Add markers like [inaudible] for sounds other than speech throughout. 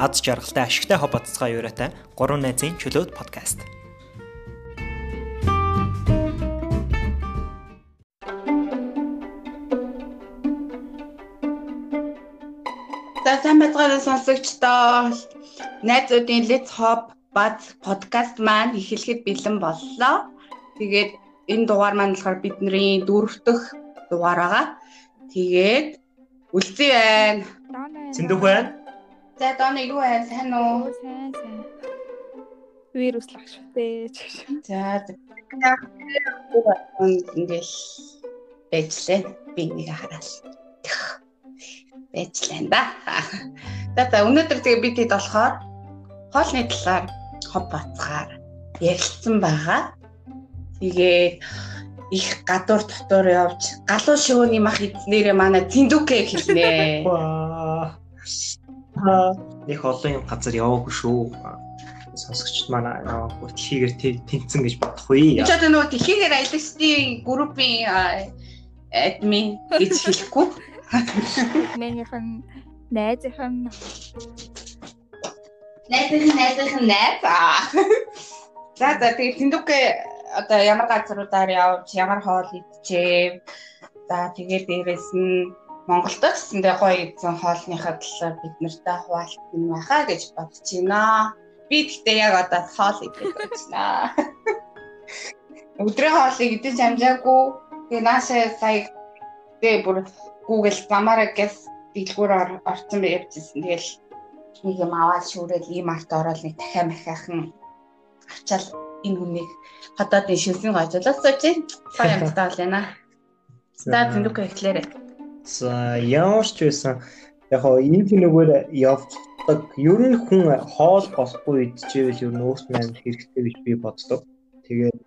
аз жаргалтай ашигтай хоб баццгаа юуратай 3 найзын чөлөөт подкаст. За сайн байцгаана сонсогчдоо. Найзуудын Let's Hop Buzz подкаст маань эхлэхэд бэлэн боллоо. Тэгээд энэ дугаар маань болохоор бидний дөрөвдөх дугаар байгаа. Тэгээд үлзий байна. Зэндүх байна. За дооно юу байна? Сайн уу? Сайн сайн. Вирус лагштай. За ингээл байжлаа. Би нэг хараал. Байжлаа да. За за өнөөдөр тэгээ бид хэд болохоор хоолны талаар хоб бацгаар ярилцсан байгаа. Тэгээд их гадуур дотор явж галуу шивөөний мах эзнэрээ манай зиндүкэ хэлнэ. Нэг олон юм газар яваагүй шүү. Сонсогчд манай дэлхийгээр тэнцэн гэж бодохгүй. Би ч одоо нөгөө дэлхийгээр аялалтын группийн админ гэж хэлэхгүй. Минийхэн найзынхан Найзын найзын найз. За за тэгээд зиндүкэ одоо ямар газруудаар явж ямар хоол идчихээ. За тэгээд дээрэс нь Монголд гэсэндээ гоё эзэн хоолныхаа талаар бид нартай хуваалцсан байхаа гэж бодож байна. Би гэхдээ яг одоо хоол идэж байна. Өдрийн хоолыг идэж амжаагүй. Тэгээ наашаа сая тэгээ бүр Google замаараа гэс дэлгүүр орсон явжсэн. Тэгэл нэг юм аваад шүүрэл ийм арт ороод нэг дахиа махиахан авчаал энэ хүнийг хотоодын шилжин гажуулаад сууж байна. Баян амттай байна. За зэндүк эхлээрэй. За ямар ч байсан яг хоо энэ тэнэгээр явдаг ер нь хүн хоол болохгүй идчихвэл ер нь өөрт нь хэрэгтэй гэж би боддог. Тэгээд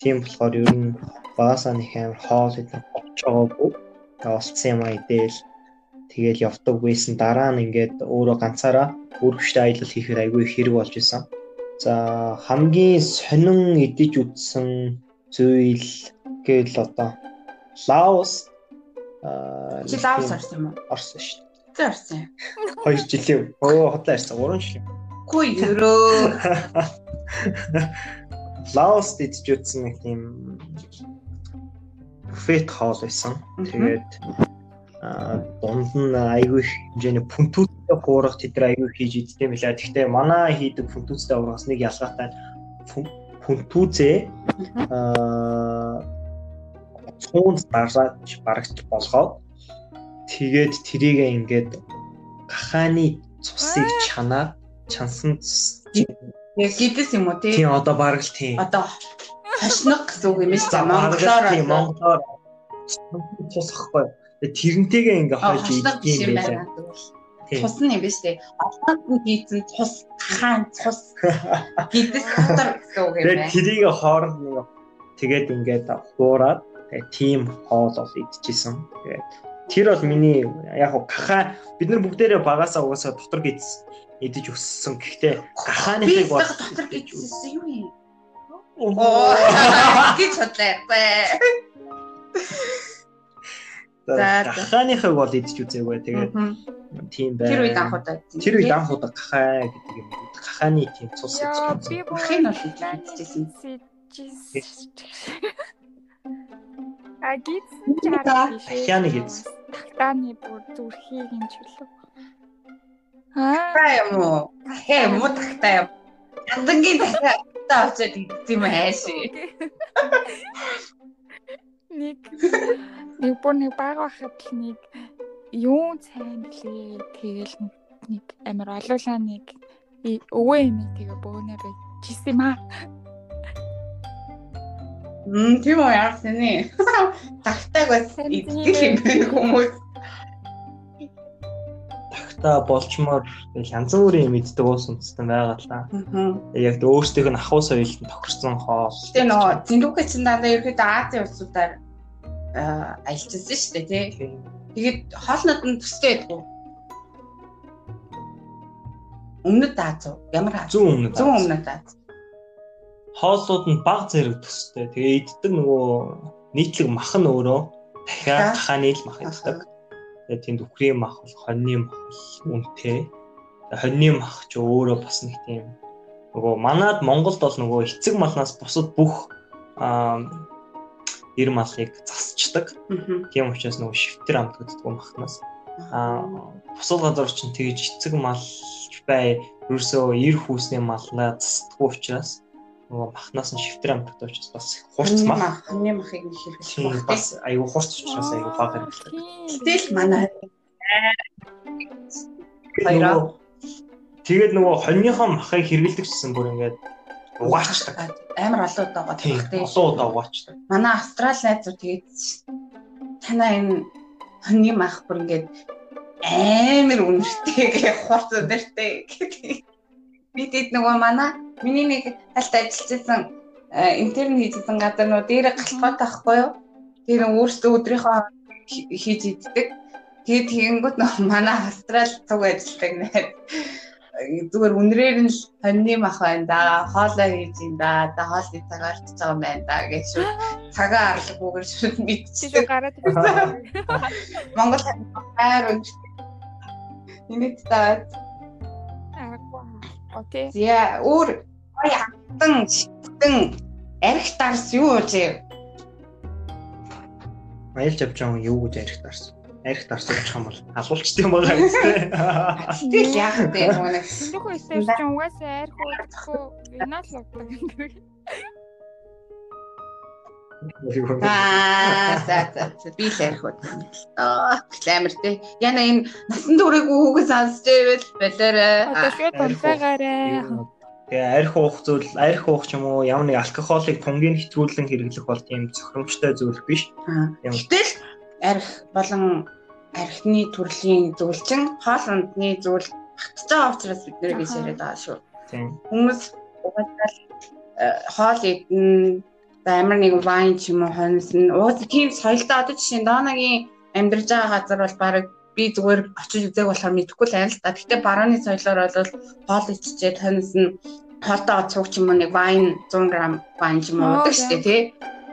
тийм болохоор ер нь баасаа нэг амар хоол идэх болж байгаагүй. Олцсон юм айдэл тэгэл явдаг байсан дараа нь ингээд өөрөө ганцаараа өөрөвчтэй аялал хийхээр айгүй хэрэг болж исэн. За хамгийн сонин идэж үтсэн зүйл гэвэл одоо Лаос аа чи Лаос орсон юм уу? Орсон шүү дээ. Тэ орсон. 2 жилийн өө хотлоо ирсэн 3 жил. Хүү ерөө. [laughs] Лаос идэж үтсэн нэг тийм буфет хоол байсан. Тэгээд а дунд нь айгүй хэмжээний пүнтүүтэй хуурах тэдэр айгүй хийж юм билаа. Гэхдээ манай хийдэг пүнтүүцтэй хуурахс нэг ялгаатай пүнтүүзээ аа цуунд дараач барагч болгоод тэгээд тэрийг ингээд гахааны цусыг чанаад чансан Яг гидэс юм уу тий? Одоо бараг л тийм. Одоо хошног гэсэн үг юм шүү дээ. Монголоор Монголоор цус ахгүй. Тэрнтэйгээ ингээ хойж идэх юм байна. Цус нь юм биш үү? Олон хийцэн цус хаан цус [laughs] гидэс дотор гэсэн үг юм байна. Тэгээд тэрийг хооронд нэг тэгээд ингээд хуураад тим хоол ол идчихсэн. Тэгээд тэр бол миний яг хаха бид нар бүгдээрээ багасаа угаасаа дотор гиз идэж өссөн. Гэхдээ гахааныхыг бол дотор гизсэн юу юм? Оо гэж бодлоо. За гахааныхыг бол идэж үзээгүй. Тэгээд тийм бай. Тэр үед анхудаа. Тэр үед анхудаа гахаа гэдэг юм. Гахааны тийм цус гэж. Би бухын бол идчихсэн. А гидсэн чараа биш. Ахяаны гидсэн. Тагтааны бүр зүрхийг ин чөлөө. Аа юм уу? Хэ муу тагтаа юм. Яндангийн тагтаа очоод идсэн юм ааши. Нэг нэг бүр нэг бага байхад л нэг юу сайн блээ. Тэгэл нэг амар олуулаа нэг өвөө эмээ тэгээ бөөнөр жисэн юм аа. Мм тийм үү яасан нэ. [laughs] Тагтааг бас идэх юм байна хүмүүс. Тагтаа болчмоор янз бүрийн мэддэг уус үндэстэн байгаа л да. Яг өөрсдийнх нь ахуй соёлд тохирсон хоол. Тэгээ нөгөө зэндүүкэ чин дандаа ерөөдөө Азийн улсуудаар аялчихсан шүү дээ тий. Тэгээд хоолнод нь төстэй байдгүй. Өмнөд Аз уу? Ямар Аз? Зүүн өмнөд. Зүүн өмнөд Аз. Хооллууд нь баг зэрэг төстэй. Тэгээ иддэг нөгөө нийтлэг мах нь өөрөө дахиад хахааны л мах иддэг. Тэгээ тэнд үхрийн мах бол хоньны мах бол үнэтэй. хоньны мах ч өөрөө бас нэг тийм нөгөө манад Монголд бол нөгөө эцэг малнаас бусад бүх эр малыг засчдаг. Тийм учраас нөгөө шивтэр амтгддаг махнаас. Аа бусад газар чинь тэгж эцэг мал бай ерөөсөө эр хүүсний малнаа засдаггүй учраас нөгөө махнаас нь шивтэр амтгдаг учраас бас хурц мах. Хоньны махыг нэг хэрэглэх бас аюу хурц учраас аюу баг хэрэглэдэг. Гэтэл манай хоёроо тэгээд нөгөө хоньныхоо махыг хэрэглэдэг гэсэн бүр ингээд угаачдаг. Амар олон удаа угаадаг. Олон удаа угаачдаг. Манай австрал найзууд тэгээд танаа энэ хоньны мах бүр ингээд амар үнэртэй гэх хурц үнэртэй гэдэг. Би тэд нөгөө манай миний нэг тальт ажиллажсэн интерн хийжсэн газар нөгөө дээр галхаа таахгүй юу? Тэр өөрсдөө өдрийнхөө хийж иддэг. Тэгээд тэгэнгүүт нөгөө манай австрал цуг ажилладаг найз зүгээр үнрээр нь хоньны мах байна да хоолоо хийж юм да да хоол хийж цагаар ч байгаа юм байна да гэж шүү цагаа арлахгүйгээр шууд мэдчихсэн. Гараад Монгол хайр өнч Инэт таад Окей. Зя өөр ятан шигтэн арх дарс юу вэ? Аялж авч байгаа юу гэж арх дарс? арх дарсаж очих юм бол алуулчтай юм байгаа юм. Тэгэл яах вэ юм бэ? Нөхөө өсөж чинь угаасаа арх уухгүй винал логдог юм шиг. Аа за за би л арх ууд. Аа амар тий. Яна энэ насан туршаагүй хүүгэн сонсч ивэл болоорой. Одоо шууд тунцаагаарай. Тэгээ арх уух зүйл, арх уух ч юм уу ямар нэг алкоголыг тунгийн хэтрүүлэн хэрэглэх бол тийм зохиромжтой зүйл биш. Гэтэл арх болон архины төрлийн зөвлөчин хоол ундны зүйл багтж байгаа учраас бид нэр гэж яриад байгаа шүү. Хүмүүс угаасаа э, хоол идэн амар нэг вайн ч юм уу хонс нь ууз тийм соёлтой одоо жишээ дооногийн амьдарч байгаа газар бол баг би зүгээр очиж үзээг болохоор мэдэхгүй л байна л да. Гэтэ барууны соёлоор бол хоол иччихэд хонс нь хоолтоо цуг ч юм уу нэг вайн 100 г вайн ч юм уу уудаг шүү дээ тий.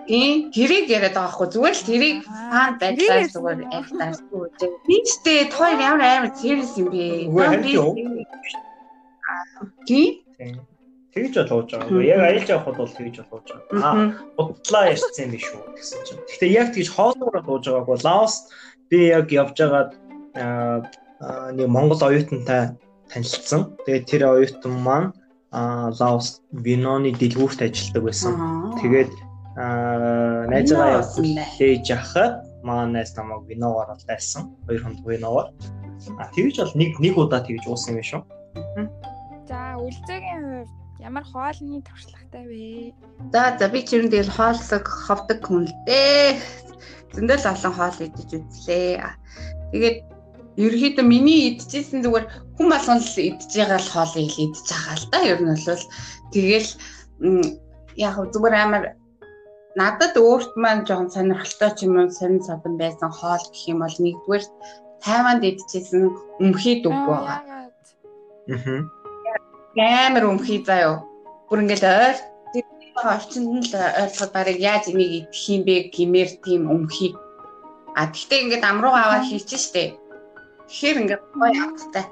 Тийм, тэрийг яриад байгаа хгүй зүгээр л тэрийг хаан байдлаар зүгээр. Би ч тээ той ямар амар serious юм бэ? Тийм. Тэгж болооч байгаа. Яг аялж явахд бол тэгж болооч байгаа. Аа, бодлоо ярьсан юм биш үү гэсэн чинь. Гэхдээ яг тэгж хоолноор дууж байгаагүй. Лаос би яг явж байгаад аа нэг Монгол оюутантай танилцсан. Тэгээд тэр оюутан маань аа Лаос виноны дэлгүүрт ажилладаг байсан. Тэгээд аа найзгаа явуулж яхад маань найз намайг виногоор олдсон. Хоёр хонд виногоор. А тэгж бол нэг нэг удаа тэгж уусан юм шүү. За үлзээгийн хувьд ямар хоолны туршлагатай вэ? За за би ч юм тэгэл хооллог ховдог хүн л дээ. Зөндөл олон хоол идэж үзлээ. Тэгээд ерөөхдөө миний идчихсэн зүгээр хүн болгон л идэж байгаа л хоолыг л идэж байгаа л да. Ер нь бол тэгэл яг зүгээр амар надад өөрт маань жоохон сонирхолтой ч юм уу сонир садан байсан хоол гэх юм бол нэгдүгээр Тайванд идчихсэн өмхий дүг байгаа. Аа. Амар өмхий заяо. Бүр ингээл тэр орчинд л ойлгоход барыг яаж энийг идэх юм бэ гэмээр тийм өмхий. А тэгтээ ингээд амруу аваа хийчих штэ. Тэгэхээр ингээд гоё амттай.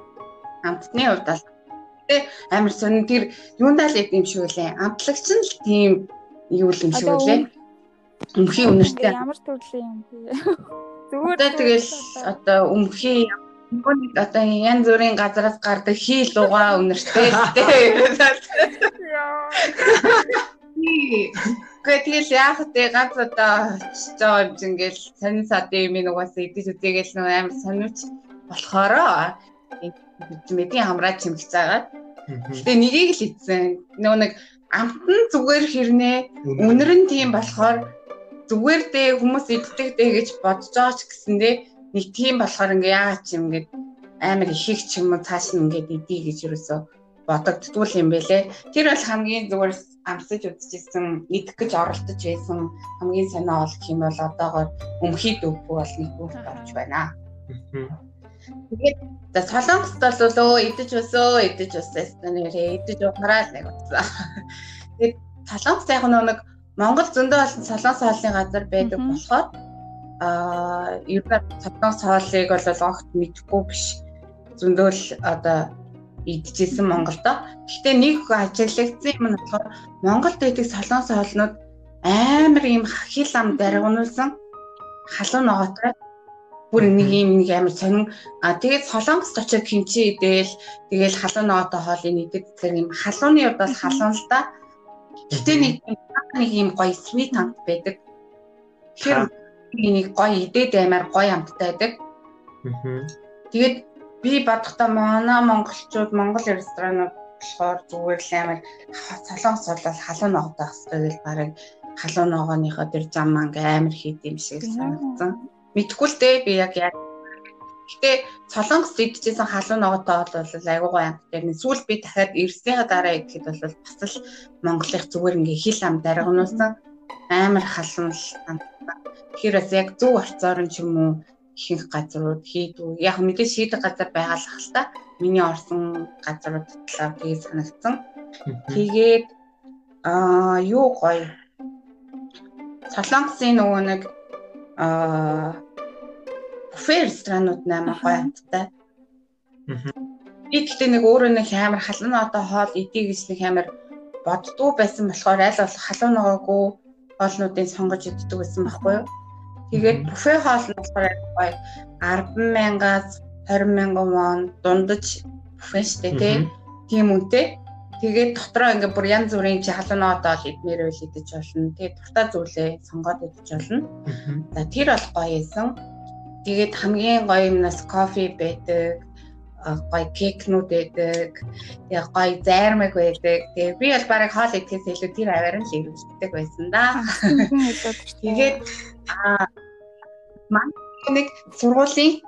Амтны хувьд бол тэ амар сонир тэр юундаа л идэм шиг үлээ. Амтлагч нь л тийм юу юм шиг үлээ. Өмхий үнэртэй. Ямар төрлийн өмхий? [laughs] Зүгээр тэгэл одоо өмхий нэг одоо янз бүрийн газараас гардаг хийл угаа үнэртэй л дээ. Гэхдээ тэгэл яах вэ ганц одоо жоо юм ингээл сонин садын юм угаасаа идэж үзээгээл нөө амар сониуч болохоро мэдийн хамраа чимлж байгаа. Гэтэ нёгийг л идсэн. Нөө нэг амтан зүгээр хэрнээ үнэр нь тийм болохоор зүгээр дээ хүмүүс иддэг дээ гэж бодож байгаа ч гэсэндээ нэг тийм болохоор ингээ яагаад ч юм ингээд амар ихийг ч юм уу цааш нь ингээд идий гэж юусоо бодогдтгүй юм бэлээ. Тэр бол хамгийн зүгээр амсаж үзчихсэн, идэх гэж оролдож байсан хамгийн санаа ол гэх юм бол одоогоор өмхий дөвгүй бол нэг бүгд болж байна. Тэгээд за солонгост бол өө идэж өсөө, идэж өсөө нэрээ идэж ухраа л нэг утсан. Тэгээд солонгост яг нэг Монгол зөндөө олон солонгос хоолны газар байдаг болохоор аа ер нь солонгос хоолыг бол огт мэдхгүй биш. Зөндөө л одоо идчихсэн Монголдо. Гэхдээ нэг ажиглагдсан юм нь болохоор Монголд идэх солонгос хоолнууд амар юм хил ам даргунуулсан халуун ногоотой бүр нэг юм нэг амар сонин а тэгээд солонгос очиод kimchi идээл тэгээл халуун ногоотой хоолыг идэт зэрэг юм халууны хувьд бол халуун л да. Гэтэ нэг нэг юм гоё sweet амт байдаг. Тэгэхээр нэг гоё идээд амар гоё амттай байдаг. Тэгээд би бодохдоо манай монголчууд монгол ресторанууд болохоор зүгээр л амар солонгос бол халуун ногоотой хэвчээ гэл барыг халуун ногооныхоо тэр зам манг амар хийд юм шиг санагдсан. Мэдхгүй л дээ би яг яг Гэтэ солонгос идчихсэн халуун ногоотой бол айгуу гоё амттай. Сүүл би дахиад ирснийхаа дараа идэхэд бол бас л Монголынх зүгээр ингээ хил ам даргануулсан амар халуун л амттай. Тэгэхээр бас яг зөв орцоор нь ч юм уу ихэнх газрууд хийдүү. Яг мэдээж хийдэг газар байгаа л та. Миний орсон газрууд талаар тэгээ санагдсан. Тэгээд аа юу гоё. Солонгосын нөгөө нэг аа буфе ресторанууд наймаа гоё амттай. Би гэхдээ нэг өөрөө нэг амар халуун одоо хоол идэх гэж нэг амар боддгоо байсан болохоор аль болох халуун ногоогүй хоолнуудыг сонгож иддэг байсан байхгүй юу? Тэгээд буфе хоол нь болохоор гоё 10 мянгаас 20 мянган вон дундаж буфе штэ тий. Тийм үнэтэй. Тэгээд дотроо ингээ бүр янз бүрийн халуун ногоодоо идмээр байл идэж болно. Тэгээд дуртай зүйлээ сонгоод идэж болно. За тэр бол гоё юмсан. Тэгээд хамгийн гоё юмнаас кофе байдаг, гоё кекнүүд байдаг, яг гоё зайрмаг байдаг. Тэгээ би бол барыг хоол идэхээс илүү тэр аваар нь л ирүүлдэг байсан да. Тэгээд аа маань нэг сургуулийн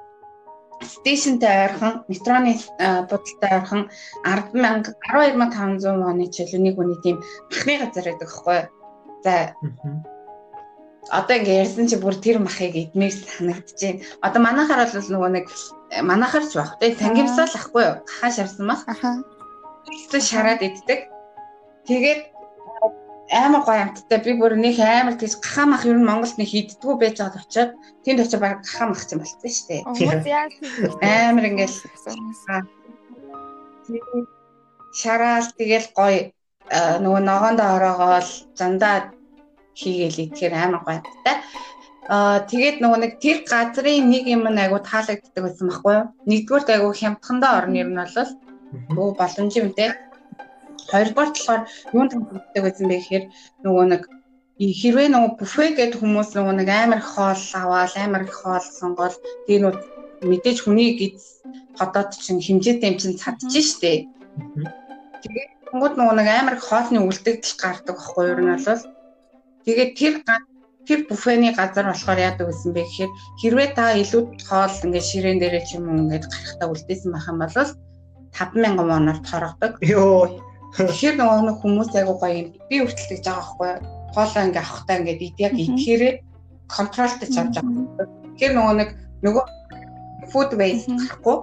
стейшнтэй ойрхон метроны будалтай ойрхон 100000 12500 оны чөлөөний хүний тийм махны газар байдаг хгүй. За одоо ингээ ярьсан чи бүр тэр махыг идмээр санагдчихээн. Одоо манайхаар бол нөгөө нэг э, манайхаар ч баг тий тангимсаал ахгүй юу? Хаа шарсан мах. Аха. Тэгсэн шараад иддэг. Тэгээд амар гоё амттай би бүр нэг амар тийж гахаа мах ер нь Монголд нэг хийддгүү байж байгаад очиод тэнд очиж баг гахаа мах юм болсон шүү дээ. Амар ингээл шараал тэгэл гоё нөгөө ногоонд ороогоол зандаа хийгээл идэхээр амар гойтой. Аа тэгээд нөгөө нэг тэр газрын нэг юм айгу таалагддаг байсан байхгүй юу? Нэгдүгээр айгу хямдхандаа орно юм нь бол бөө боломж юм те. Хоёрдугаар болохоор юунд хямддаг байсан бэ гэхээр нөгөө нэг хэрвээ нөгөө буфе гэдэг хүмүүс нөгөө нэг амар хоол аваад амар их хоол сонгоод тэгээ нөгөө мэдээж хүний гиз хотод чинь хэмжээтэй юм чинь цадж штэ. Тэгээд нөгөө нэг амар их хоолны үлдэгдэл гардаг байхгүй юу? Ер нь бол Тэгээд тэр тэр буфений газар болохоор яадаг гэсэн бэ гэхээр хэрвээ та илүү хоол ингээд ширээн дээрээ ч юм уу ингээд гарахтаа үлдээсэн байх юм бол 5000 воноор торгодог. Йоо. Тэгэхээр нөгөө хүмүүс айгуу гоё юм. Би хүртэл гэж байгаа байхгүй юу? Хоолоо ингээд авахтаа ингээд яг идэхээрээ контролтой чавж байгаа. Тэгэхээр нөгөө нэг нөгөө food waste гарахгүй.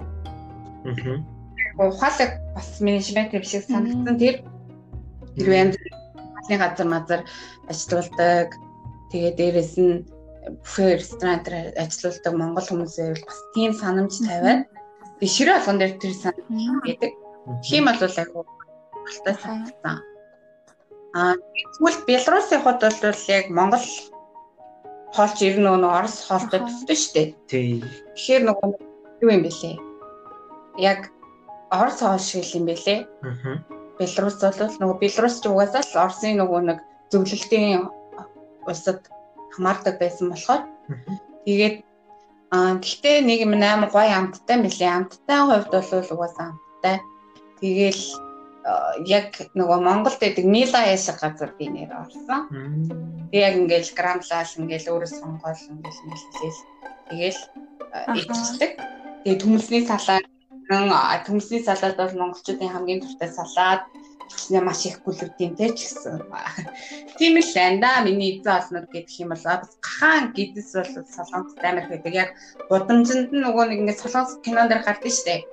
Аа. Ухаалаг бас менежмент юм шиг санагдсан. Тэр хэрвээ хаалны газар мазар ажилладаг. Тэгээ дээрэс нь буфе ресторант ажилладаг монгол хүмүүсээ бол бас тийм санамж тавиад тэг ширээ болгон дээр тэр санамж гэдэг. Тийм бол айгу алтай санагдсан. Аа тэгвэл Беларусь явахад бол яг монгол хоолч ер нь нөгөө орос хоолтой төстэй шүү дээ. Тий. Тэгэхээр нөгөө юу юм бэлээ? Яг орос хоол шиг юм бэлээ. Аа Беларусь бол нөгөө Беларусь ч угаасаа л Оросын нөгөө нэг зөвлөлтийн улсад хамаардаг байсан болохоор тэгээд аа гэхдээ нэг юм амар гоё амттай мөлий амттай хувьд бол угаасаа амттай. Тэгээл яг нөгөө Монголд байдаг Мила яшиг газар би нэр орсон. Тэг яг ингээл грамлал ингээл өөрөө сонгоол ингээл ингээл тэгээл ичдэг. Тэгээ төмөлсний салаад төмсний салаад бол монголчуудын хамгийн дуртай салаад маш их те ч гэсэн. Тийм л байна да. Миний эзэн олнод гэдэг юм бол гахаан гидс бол солонгос амар байдаг. Яг гудамжинд нь нөгөө нэг ингээд солонгос кинон дэр гардаг штэ.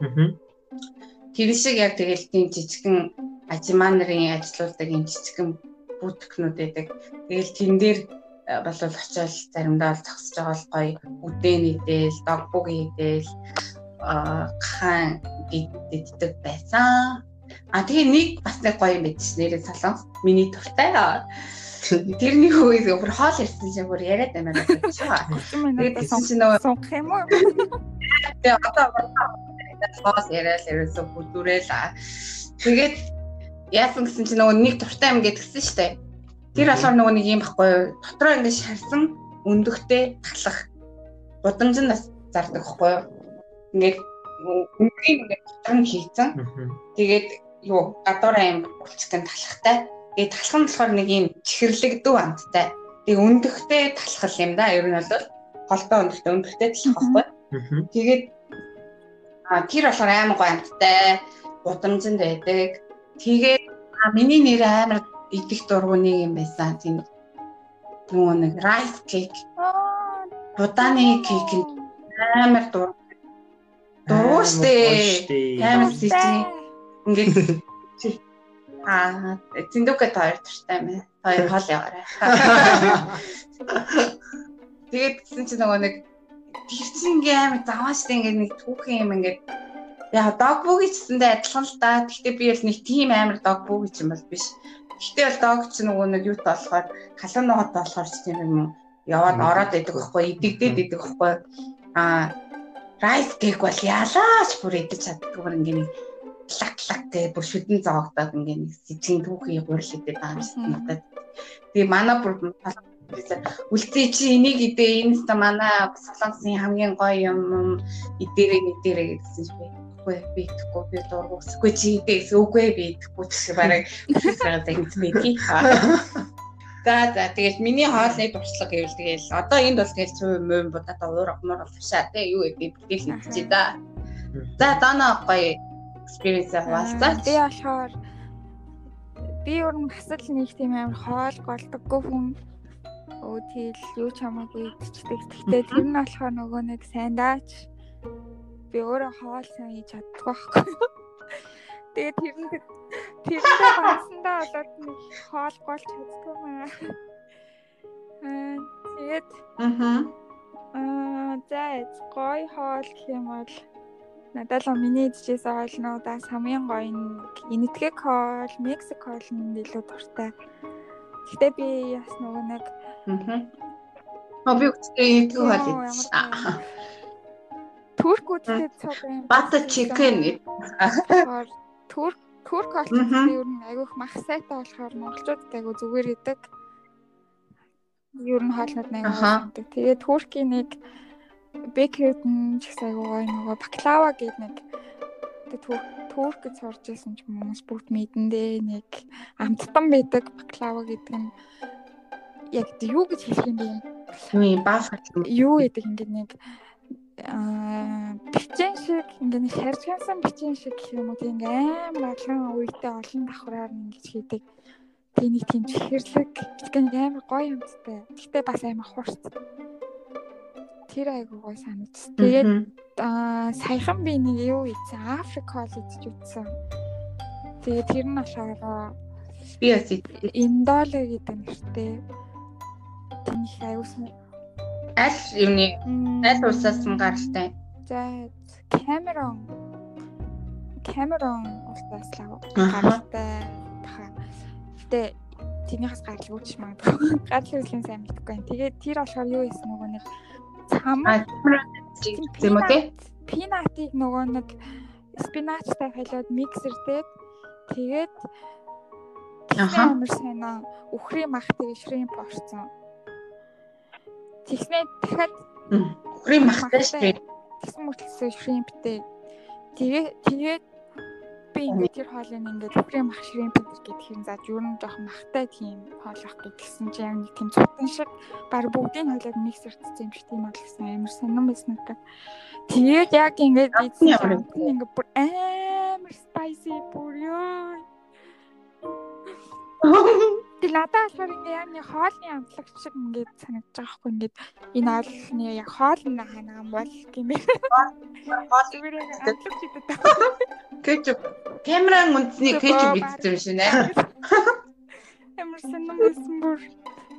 Тэр шиг яг тэгэл тийм жижигхэн ажимаа нарын ажилуулдаг юм жижигхэн бүтгнүүд байдаг. Тэгэл тэн дээр бол очиод заримдаа л зогсож байгаа бол гоё үдэн идэл, догбуг идэл хаан гэддэг байсан. А тэгээ нэг бас нэг гоё юм байдс нэрээ солонгос миний туртай. Тэрний хөөс өөр хоол ирсэн чинь бүр яриад байна даа. Тэгээд тэгсэн чинь нөгөө сунгах юм уу? Тэгээ одоо хоол яриад ерөөсө бүдүрээл. Тэгээд яасан гэсэн чинь нөгөө нэг туртай юм гэдгсэн штэ. Тэр болохоор нөгөө нэг юм байхгүй юу? Дотроо ингэ шарсан өндөгтэй талах будамж нь бас зардаг байхгүй юу? Ингээд үнгийн ингээд дотроо хийцэн. Тэгээд юу гадуур аим булчкын талахтай. Тэгээд талах нь болохоор нэг юм чихэрлэгдүү амттай. Тэгээд өндөгтэй талхал юм да. Ер нь бол холтой өндөгтэй өндөгтэй талах байхгүй. Тэгээд а тэр болохоор аймаг гоо амттай гудамжинд байдаг. Тэгээд миний нэр амар идэх дургуны юм байсан. Тийм нөгөө нэг rice cake. Буданы кейк амар дур. Дуруу штэ. Амар сэтгий. Ингээд [laughs] Аа, зиндүүкэ хоёр туртай мэ. Хоёр [laughs] хоол яваарай. Тэгээд гисэн чи нөгөө нэг тэр чинь ингээм амар завааштай ингээд нэг түүхэн юм ингээд яа догбуг гэсэндээ адилхан л да. Гэхдээ би бол нэг тийм амар догбуг гэж юм бол биш. Гэхдээ бол дог чи нөгөө нэг юут болохоор халуун ногоод болохоор ч тийм юм яваад ороод идэг байхгүй идэгдээд идэг байхгүй а райс кейк бол ялаач бүр идэж чаддгүй ингээ нэг лак лак гэж бүр шүдэн зоогдоод ингээ нэг сэжгийн түүхий гурил идэх байгаа юм надад. Тэгээ манай бүр үлцээ чи энийг идээ энэ та манай солонгосын хамгийн гоё юм идэрээ мэдэрээ гэсэн чи үгүй би идэхгүй би дургуусгүй чи идээ гэсэн үгүй би идэхгүй гэсэн бараг хэлсэн мэдээ. За за тэгэл миний хоолны туршлага гэвэл тэгэл одоо энд бол тэгэл цөм мөн будаа уур муур болвшаа тий юу гэдэг тэгэл хэлчихье да. За дана гоё experience хаваалцаач. Би болохоор би өөр нь бас л нэг тийм амар хоол голдоггүй хүн өө тэгэл юу ч хамаагүй идчихдэг. Гэхдээ тэр нь болохоор нөгөө нэг сайн даач. Би өөрөө хоол сайн хийж чаддаг байхгүй. [laughs] Тэгээд тэр нь тэрэндээ бансандаа болоод нэг хоол голч чаддаг маа. Аа тэгээд Аа. Аа за гой хоол гэх юм бол Надад л миний идчихсэн хоолнуудаас хамгийн гоё нь энэтхэг хоол, Мексик хоол нь илүү дуртай. Гэтэ би бас нөгөө нэг үстэй энэтхэг хоол идчихсэн. Турк үстэй цог юм. Бата чикен. Турк турк хоол би ер нь айгүйх мах сайтай болохоор монголчуудад айгүй зүгээр идэг. Ер нь хоолнууд найгаа. Тэгээд туркийн нэг бекерд нь ч гэсэн гоё нөгөө баклава гэдэг нэг турк гэж сурж байсан ч хүмүүс бүгд мэдэндээ нэг амттан байдаг баклава гэдэг нь яг юу гэж хэлэх юм бэ? Юу баах юу гэдэг ингээд нэг аа бичэн шиг ингээд нэг шаржгансан бичэн шиг гэх юм уу тийм амар олон үедээ олон давхраар ингэж хийдэг. Тийм нэг тийм чихэрлэг гэдэг нэг амар гоё юмтай. Гэхдээ бас амар хурц тэр айгуу гой санагдсан. Тэгээд аа саяхан би нэг юу ийцэн Африк хоол идэж үзсэн. Тэгээд тэр нь ашаараа би бас Индоле гэдэг нэртэй. Тэнх аюусан. Аль юуны аль улсаас нь гаралтай? За Камерон. Камерон улсаас л гаралтай. Баха. Гэтэ тэрнийхээс гарал үүсч магадгүй. [laughs] Гарал үүслийн сайн мэдгүй байна. Тэгээд тэр болохоор юу хийсэн нөгөө нэг цам тийм үү те пинатыг нөгөө нэг спиначтай халиад миксер дээр тэгээд амар сайнаа үхрийн махтыг шримп орсон. Тэгснээ дахиад үхрийн махтай шримп тэгсэн мөртлөөсөө шримптэй тэгээ тэгээд би ингээд тэр хоолыг ингээд үхрийн мах шримп гэдэг юм зааж юу н жоох махтай тийм хоол ах гэдгсэн чи яг нэг тийм цутан шиг баг бүгдийг хоолоод миксэртсэн юм шиг тийм бол гэсэн амар сонирн байсан надад. Тэгээд яг ингээд ийдсэн ингээд бүр амар spicy бүр надад болохоор ингээ яг нэг хоолны амтлагч шиг ингээд санагдаж байгаа хгүй ингээд энэ олны яг хоолны ханаа бол гэмээр. Хоол үрээ амтлагч идэв. Кетчуп. Камеран үндэсний кетчуп идсэн юм шиг нэ. Амар сонирн байсан бүр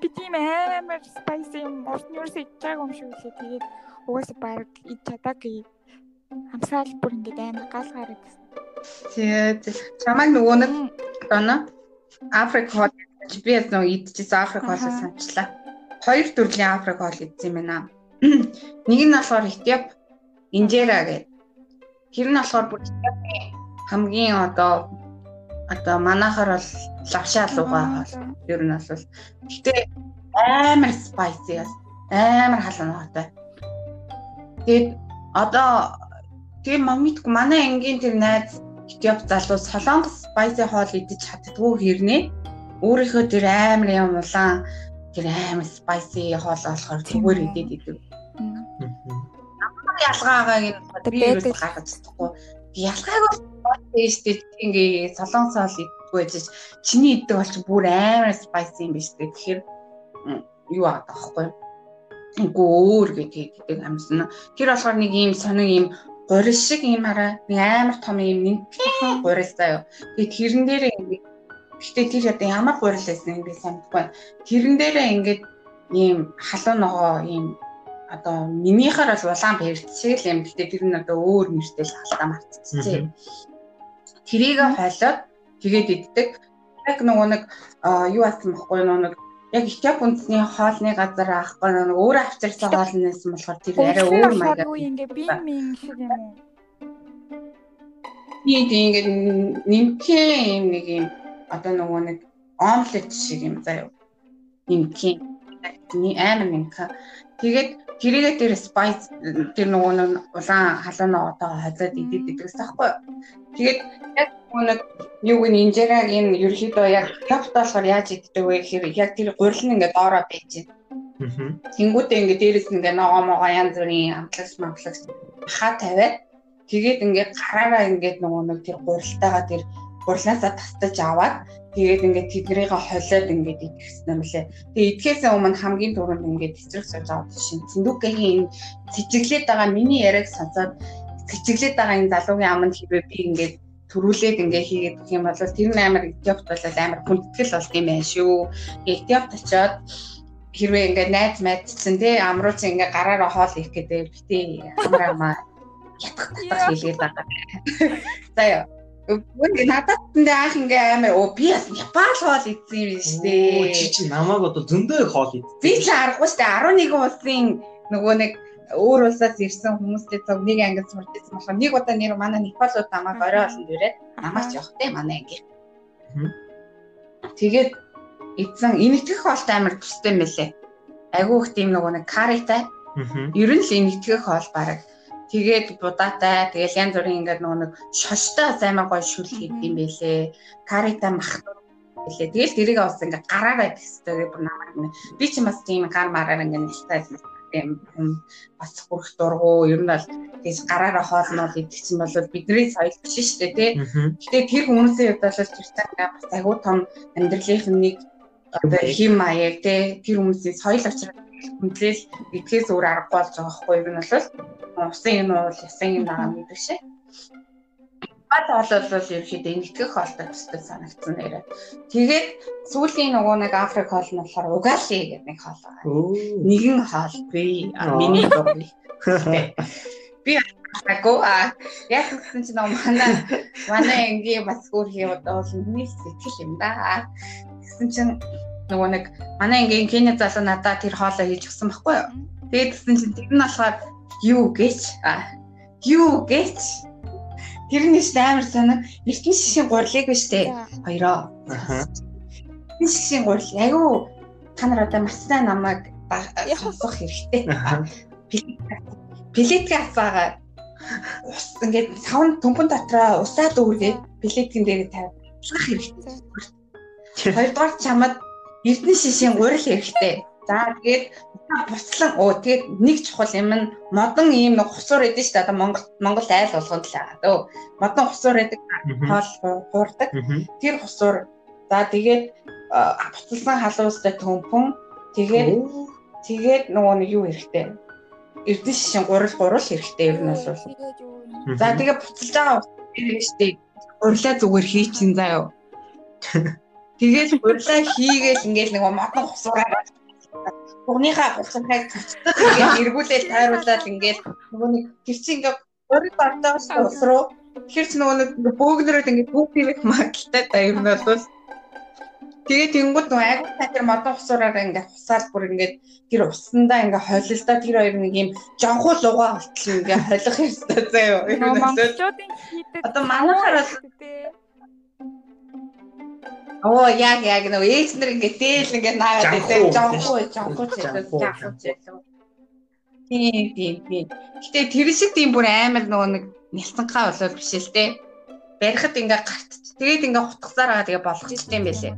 би тийм амар spicy юм урд нь идэж байгаа юм шиг үлээ. Тэгээд угаасаа баг ид чадаагүй. амсаал бүр ингээд амар гал гараад. Тэгээд чамайг нөгөө нэг одоо Африк хоол би яг нөгөө идчихсэн Африк хоолыг санчлаа. Хоёр төрлийн Африк хоол идсэн юм байна. [clears throat] Нэг нь болохоор Этиоп инжера гэдэг. Тэр нь болохоор бүр хамгийн одоо одоо манайхаар бол лавшаа лугаа хоол. Ер нь бол гэтээ амар спайси амар халуунаатай. Тэгээд одоо тийм мамитг манай ангийн тэр найз Этиоп залуу солонгос спайси хоол идэж чаддгүй хэрнээ өөрийнхөө тэр амар юм улаан тэр амар спайси хоол болохоор зүгээр идээд идэв. Ялгаагааг нь би юу гаргаж чадахгүй. Ялгааг бол тийштэй ингээ солонгос хоол идэггүй байж чиний иддэг бол чи бүр амар спайси юм биш үү. Тэгэхээр юу аа таахгүй. Үгүй өөр гэдэг амьсан. Тэр болохоор нэг ийм сонин ийм гурил шиг ийм хараа амар том ийм нэмтэн [laughs] гурил заяа. Тэгээд тэрэн дээр ингээд гэхдээ тэр одоо ямар гурил байсан би санахгүй. Тэрэн дээрээ ингээд ийм халуун ногоо ийм одоо минийхаар бол улаан бэрчсэл юм. Гэхдээ тэр нь одоо өөр нэртэй л халтаа мартчихжээ. Тэрийг хойлоод тэгээд иддэг. Яг нөгөө нэг юу асан бохгүй нөгөө нэг яг Итали үндэсний хоолны газар аахгүй нэг өөр авчирсан хоол нээсэн болохоор тэр арай өөр маягаар. Ингээ би минь шиг юм уу? Тийм ингээ нэмхэн юм нэг юм одоо нөгөө нэг омлет шиг юм заяа. Нэмхэн амар нэмхэн. Тэгээд тэрийгээ тэр спайс тэр нөгөө нэг улаан халуун одоо хазаад идээд идэгс таахгүй. Тэгээд яг нэг юу гэн инжерагийн ерөөхдөө яг капта болохоор яаж иддэг вэ гэхээр яг тэр гурил нь ингээд доороо байж байна. Тэнгүүтээ ингээд дээрэс нь ингээд ногоо могоо янз бүрийн амтлагч мамтлагч хаа тавиад тэгээд ингээд гараараа ингээд нөгөө нэг тэр гурилтайгаа тэр гурлаасаа тастаж аваад тэгээд ингээд тэднийгээ холиод ингээд идэхсэн юм лээ. Тэгээд идэхээс өмнө хамгийн түрүүнд ингээд цэцрэх сууж аваад шин цэндүүкгийн цэцэглээд байгаа миний яриаг сонсоод цэцэглээд байгаа энэ залуугийн аманд хэрвээ би ингээд төрүүлээд ингээ хийгээд гэх юм бол тэр нь амар Этиопт бол амар хүндэтгэл болт юм байна шүү. Этиопт очиод хэрвээ ингээ найз мэдсэн те амруулж ингээ гараараа хоол их гэдэг битээ амраа маа ятгах татах хийлгээд байгаа. [laughs] За яа. Үгүй надад тэндээ анх ингээ амар оо би бас Непал хоол идсэн юм биш үү? Чи чи намайг одоо зөндөө хоол идсэн. Би ч аргагүй шүү дээ 11 улсын нөгөө нэг өөр улсаас ирсэн хүмүүстэй цог нэг ангид сурч ирсэн болохоор нэг удаа нэр манай Непалууд намайг орой олон дээрээ намайг ч явах те манай анги. Тэгээд эзэн энэтгэх хоолт амар төстэй мэлээ. Айгуу их тийм нөгөө нэг каритай. Ер нь л энэтгэх хоол баг. Тэгээд будаатай, тэгэл янз бүрийн ингээд нөгөө нэг шоштой амар гоё шүл хийдэг юм бэлээ. Каритай мах билээ. Тэгэл тэрийг бас ингээд гараараа идэх хэрэгтэй бүр намайг. Би ч бас тийм гар мараар ингээд нэлтэй юм бас хүрх дургу ер нь бол тийж гараараа хоолнол идэгсэн бол бидний соёл биш шүү дээ тий. Гэтэ тэр хүмүүсийн хувьд бол цаага бас агуу том амьдралынх нь нэг одоо хим маяг тий тэр хүмүүсийн соёл учраас хүндлэл идэхээс өөр аргагүй болж байгаа хгүй ер нь бол усын юм уу ясан юм байгаа юм биш гал хоол бол ерөөхдөө нэгтгэх хоолтой төстэй санагдсан нэрээ. Тэгээд сүүлийн нөгөө нэг Африк хоол нь болохоор угали гэдэг нэг хоол байгаа. Нэгэн хоол би миний дурны. Би агуу а яг гэсэн чинь нөгөө манай манай ангийн бас хөрхий одоо бол миний сэтгэл юм да. Гэсэн чинь нөгөө нэг манай ангийн Кеня залуу надад тэр хоолоо хийж өгсөн байхгүй юу? Тэгээд гэсэн чинь тэр нь болохоор юу гэж а юу гэж Тэр нь шүү амар санаа. Эртний шишийн гурлыг биш үү? Хоёроо. Эртний шишийн гурл айгүй та нар одоо марцтай намайг сонсох хэрэгтэй. Плетгээ асаагаа ус ингээд савн төмпөн дотроо усаад үүргээд плеткэн дээр тавих хэрэгтэй. Хоёрдугаар чамд эрдэнэ шишийн гурил хэрэгтэй. За тэгээд буцлан оо тэгээд нэг чухал юм нь модон ийм нэг хусуур эдэн шүү дээ. Одоо Монгол Монгол айл болгонд л байгаа дөө. Модон хусуур эдэг хоол хуурдаг. Тэр хусуур за тэгээд буцалсан халуустай төмпөн тэгээд тэгээд нөгөө нэг юу хэрэгтэй. Эрдэн шишин гурал гурал хэрэгтэй ер нь бол. За тэгээд буцалж байгаа хэрэгтэй. Урлаа зүгээр хийчин заяа. [laughs] Тэгээд урлаа хийгээл ингээл нэг модон хусуураа Бүгнийхээ булчинхайг цоцдог ингээд эргүүлээл тайруулаад ингээд нөгөө нэг тэр чинь ингээд Өөрөөр бардаас ус руу тэгэхээр ч нөгөө нэг бөөгнөрөд ингээд бүгд магадaltaй да ер нь бол. Тэгээ тэнгууд нөгөө айгуу та тэр модон усураар ингээд хусаад бүр ингээд тэр усандаа ингээд холилдоо тэр хоёр нэг юм жонхуу лугаа болтол ингээд холих ёстой заяа. Одоо манайхаар бол Оо яг яг нөгөө ээжнэр ингээд дээл ингээд наагаад байдаг жонхуу жонхуу ч жонхуу ч Тийм тийм тийм. Гэтэ тэр шиг тийм бүр амар нөгөө нэг нялцанхаа болоод биш л те. Барихад ингээ гарт. Тэгээд ингээ хутгасаар байгаа тэгээ болгочихсон юм байлээ.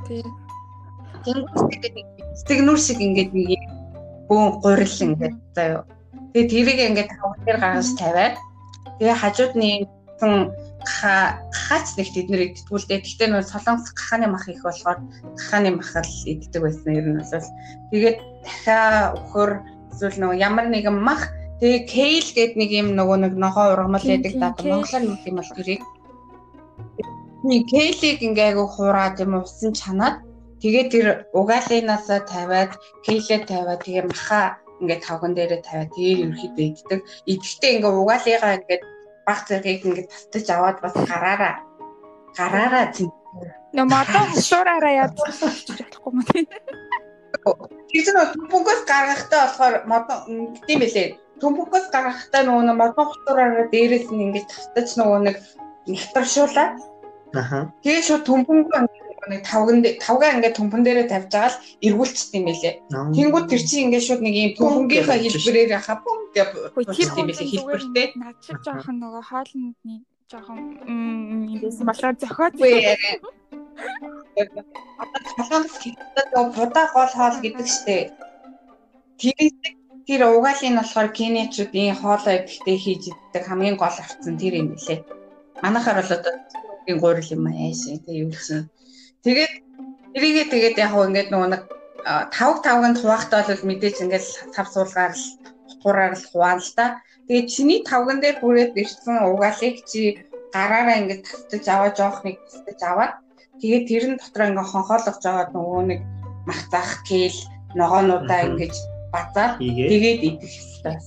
Тэнгүүстэйгээ стегнүр шиг ингээ нэг бөөн гурил ингээ заяа. Тэгээд тэрийг ингээ таван дээр гаргаж тавиад тэгээ хажууд нэгэн хаач нэг тэднийг идтгүүлдэ. Гэхдээ нөө солонгос гахааны мах их болохоор гахааны мах л иддэг байсан ер нь бол тэгээд дахиа өхөр эсвэл нөгөө ямар нэгэн мах тэгээ кейл гэдэг нэг юм нөгөө нэг ногоо ургамал байдаг даа монголоор юу юм бол тэрийг нэг кейлийг ингээ айгу хуураад юм усан чанаад тэгээ тэр угаалынасаа тавиад кейлээ тавиад тэгээ маха ингээ тавган дээрээ тавиад тэгээ ерөөхдөө иддэг. Идэхдээ ингээ угаалыгаа ингээ баг зэргийг ингээ татаж аваад бас гараараа гараараа. Нөө модон хушуураараа ядчих болохгүй юм тийм. Тэр чинь төмпөнгөөс гаргахтаа болохоор модон гэдэм байлээ. Төмпөнгөөс гаргахтаа нөгөө модон хутураараа дээрээс нь ингэж тавтаж нөгөө нэг нэвтршуулаад Аха. Тэгээ шууд төмпөнгөө нэг тавган тавгаа ингээд төмпөн дээрээ тавьж байгаа л эргүүлчихсэн юм байлээ. Тэнгүүд тэр чинь ингээд шууд нэг юм төмпөнгийнхаа хэлбэрээр хапун юм байлээ хэлбэртэй. Наад чи жоохон нөгөө хоолны жоохон юм байсан болохоор зохиод Солонгос хэлдэг будаа гол хоол гэдэг штеп. Тэрийг тэр угаалын болохоор кенячуудын хоолоо идэхдээ хийж иддэг хамгийн гол арцсан тэр юм лээ. Манайхаар бол одоо тийм гурил юм ааш тэг юу чинь. Тэгээд тэрийгээ тэгээд яг хөө ингээд нөгөө нэг тавг тавганд хуваахтаа бол мэдээж ингээд тав суулгаар л хураар л хуваана л та. Тэгээд чиний тавган дээр бүрээд ирсэн угаалыг чи гараараа ингээд татаж аваа жоох нэг татаж аваад Тэгээд тэр нь дотор ингээ хонхоолгож аваад нөгөө нэг мах заах гээл ногоонуудаа ингэж базаад тэгээд идэх хэрэгтэй.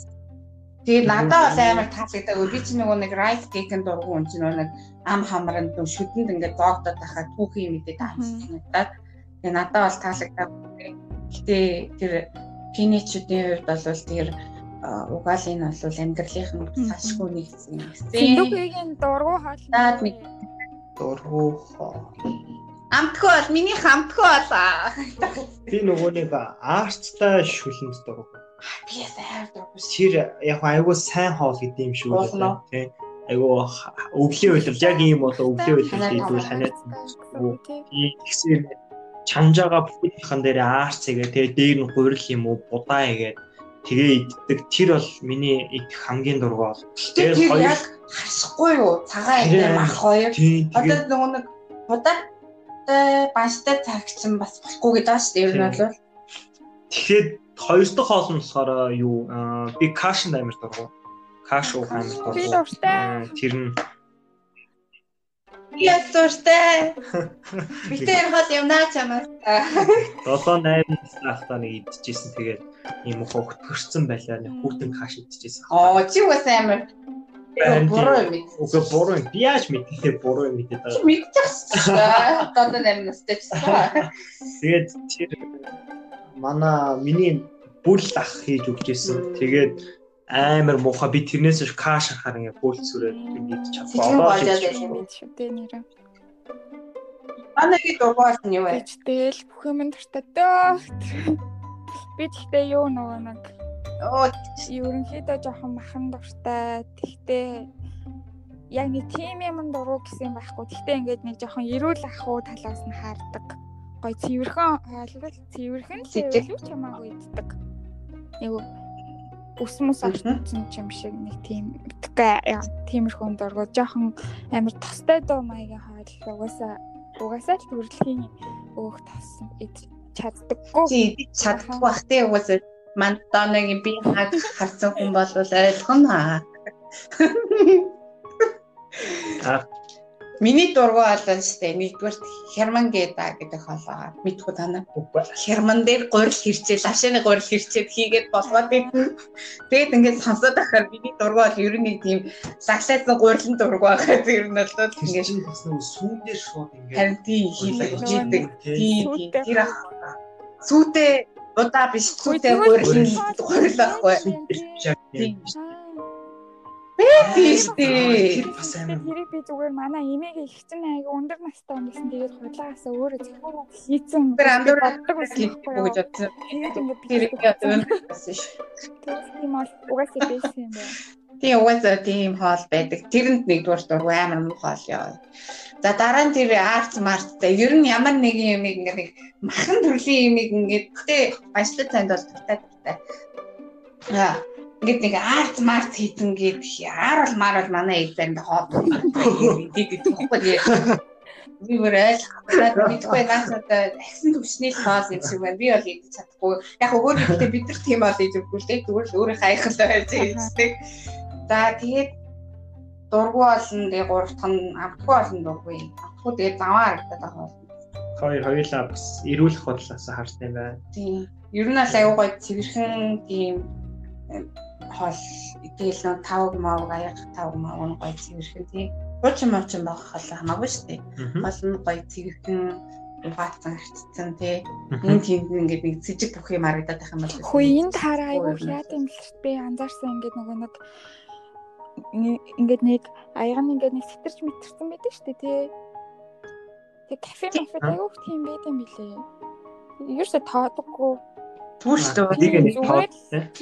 Тэгээд надад бол амар таалагддаг. Би чи нөгөө нэг rice cake-ын дургу үн чинь нөгөө нэг ам хамранд нү шүдэнд ингээ зоогдоод байхад түүхийн мэдээд амсчихнагдаад. Тэгээд надад бол таалагддаг. Гэтэ тэр кинечүүдийн хувьд бол тэр угаал энэ бол амьдралынх нь сашгүй нэг хэсэг юм. Тэндүүгийн дургу хоол. нэг дургу хоол. Амтгүй бол миний хамтгүй болоо. Би нөгөө нэг аарцтай шүлэнд дургу. Би ясаар дургу. Тэр яг айгүй сайн хоол гэдэг юм шүү дээ. Тэ айгүй өвлийн үйлдэл яг ийм бол өвлийн үйлдэл хийдвэл ханиадсан. Тэгсээр чанжаага бүхнийхэн дээр аарц игээ тэгээ дээр нь хувирл юм уу будаа игээд тэгээ иддэг тэр бол миний идэх хамгийн дургу бол. Тэр яг харсахгүй юу? Цагаан эдэр мах хоёр. Одоо нөгөө нэг удаатай банштай цагчсан бас болохгүй гэдэг шүү дээ. Ер нь бол. Тэгэхээр хоёр дахь хоол нь болохоор юу би кашнд амир дургу. Каш уу амир дургу. Би дуртай. Тэр нь Яс дуртай. Битэр хол юмнаа чамаас. 7 8 настай нэг идчихсэн тэгээд ийм хогт хөрцөн байлаа нэг хүүтэн каш идчихсэн. Оо чи бас амир буруу юм. Уга буруу. Би яаж мэдээ буруу юм мэдээ даа. Мэдчихсэн. Одоо нэр настай ч гэсэн. Тэгээд тэр манай миний бүл ах хийж өгчээсэн. Тэгээд амар муухай би тэрнээс каш харахаар ингээ бүл сүрээд бид чадваа. шүү дээ нэрээ. Анаги дугаар нь юу вэ? Тэгэл бүх юм дуртай дөө. Би тэгтээ юу нөгөө нэг ерөнхийдөө жоохон махан дуртай. Тэгтээ яг нэг тим юм дуруу гэсэн байхгүй. Тэгтээ ингээд нэг жоохон эрүүл ах уу талаас нь хаардаг. Гой цэвэрхэн хоолол цэвэрхэн цэвэрлүү ч хамаагүй иддэг. Нэг ус мус орсон юм шиг нэг тийм тэгээ тиймэрхүү дургу жоохон амар тостой дөө маягийн хоол угаасаа угаасаа л төрөлхийн өөх тасан ид чаддаггүй. Чаддаггүй бах тий угаасаа Мантанагийн би хаг харсан хүн бол ойлгоно. Миний дургу болоо штэ нэгдүгээр Хермангеда гэдэг хоолоо мэдгүй танаа. Херман дээр гурил хэрчээл, лавшааны гурил хэрчээд хийгээд болгоод. Тэгээд ингээд сонсоод байхаар миний дургу бол ер нь тийм лаглаасан гурилан дургу байхад ер нь бол ингээд сүүн дээр шууд ингээд харин тийм хийдэг. Тийм тэр ах. Сүүтэй удаа биш сүүтэй гурилан гурил байхгүй. Тийм тэр бас амар Тэрийг би зүгээр манай эмээгээ ихсэн аяга өндөр настай юм гэсэн тэгээд худлаагаасаа өөрөө зөвхөн хийцэн Тэр андуур боддог байсан хийхгүй гэж бодсон. Тэгээд ингээд би яг өнөсөн ш. тийм бол угаасаа байсан юм байна. Тийм угаасаа тийм хоол байдаг. Тэрэнд нэгдүгээр дургу амар муу хоол яа. За дараа нь тэр арц марцтай ер нь ямар нэг юм ингээд нэг махан төрлийн юмыг ингээд гэтээ баяжлал танд бол дуртай дуртай. Аа ингээд нэг арц марц хийсэн гээд маар бол манай ээж заримдаа хоод гэдэг [laughs] тэгээ би бүр ойлгохгүй мэдгүй наас одоо агсан төвчний л хоол юм шиг байна. Би бол идэж чадахгүй. Яг ихтэй бид нар тийм бол идэггүй л дээ. Зүгээр л өөрөө хайхал байж ийждэг. За тэгээд дургу болно тэгээ гурав дахь нь амтгүй болно дургу юм. Амтгүй тэгээд заваа харагдаад байгаа бол. Хоёр хоёулаа бас эрүүлэх бодлоос харсан юм байна. Тийм. Ер нь бол аюу гой цэвэрхэн тийм хоол идээл нөө тавг мав аяг тавг мав нь гой цэвэрхэн тийм. Хуучин мовчин байх хоол хамаагүй шүү дээ. Хоол нь гой цэвэрхэн угаацсан арчсан тий. Энэ тийм ингээд нэг цэжиг бүх юм харагдаад байх юм бол. Хөө энэ таараа айгүй яат юм л би анзаарсан ингээд нөгөө нэг ингээд нэг аяга нь ингээд нэг сэтэрч мэтэрсэн байдаг шүү дээ тий. Тэг кафе мафе айгүй тийм байд юм билээ. Ерөөсө тоодоггүй. Түр шүү дээ. Нэг нэг Зүгээр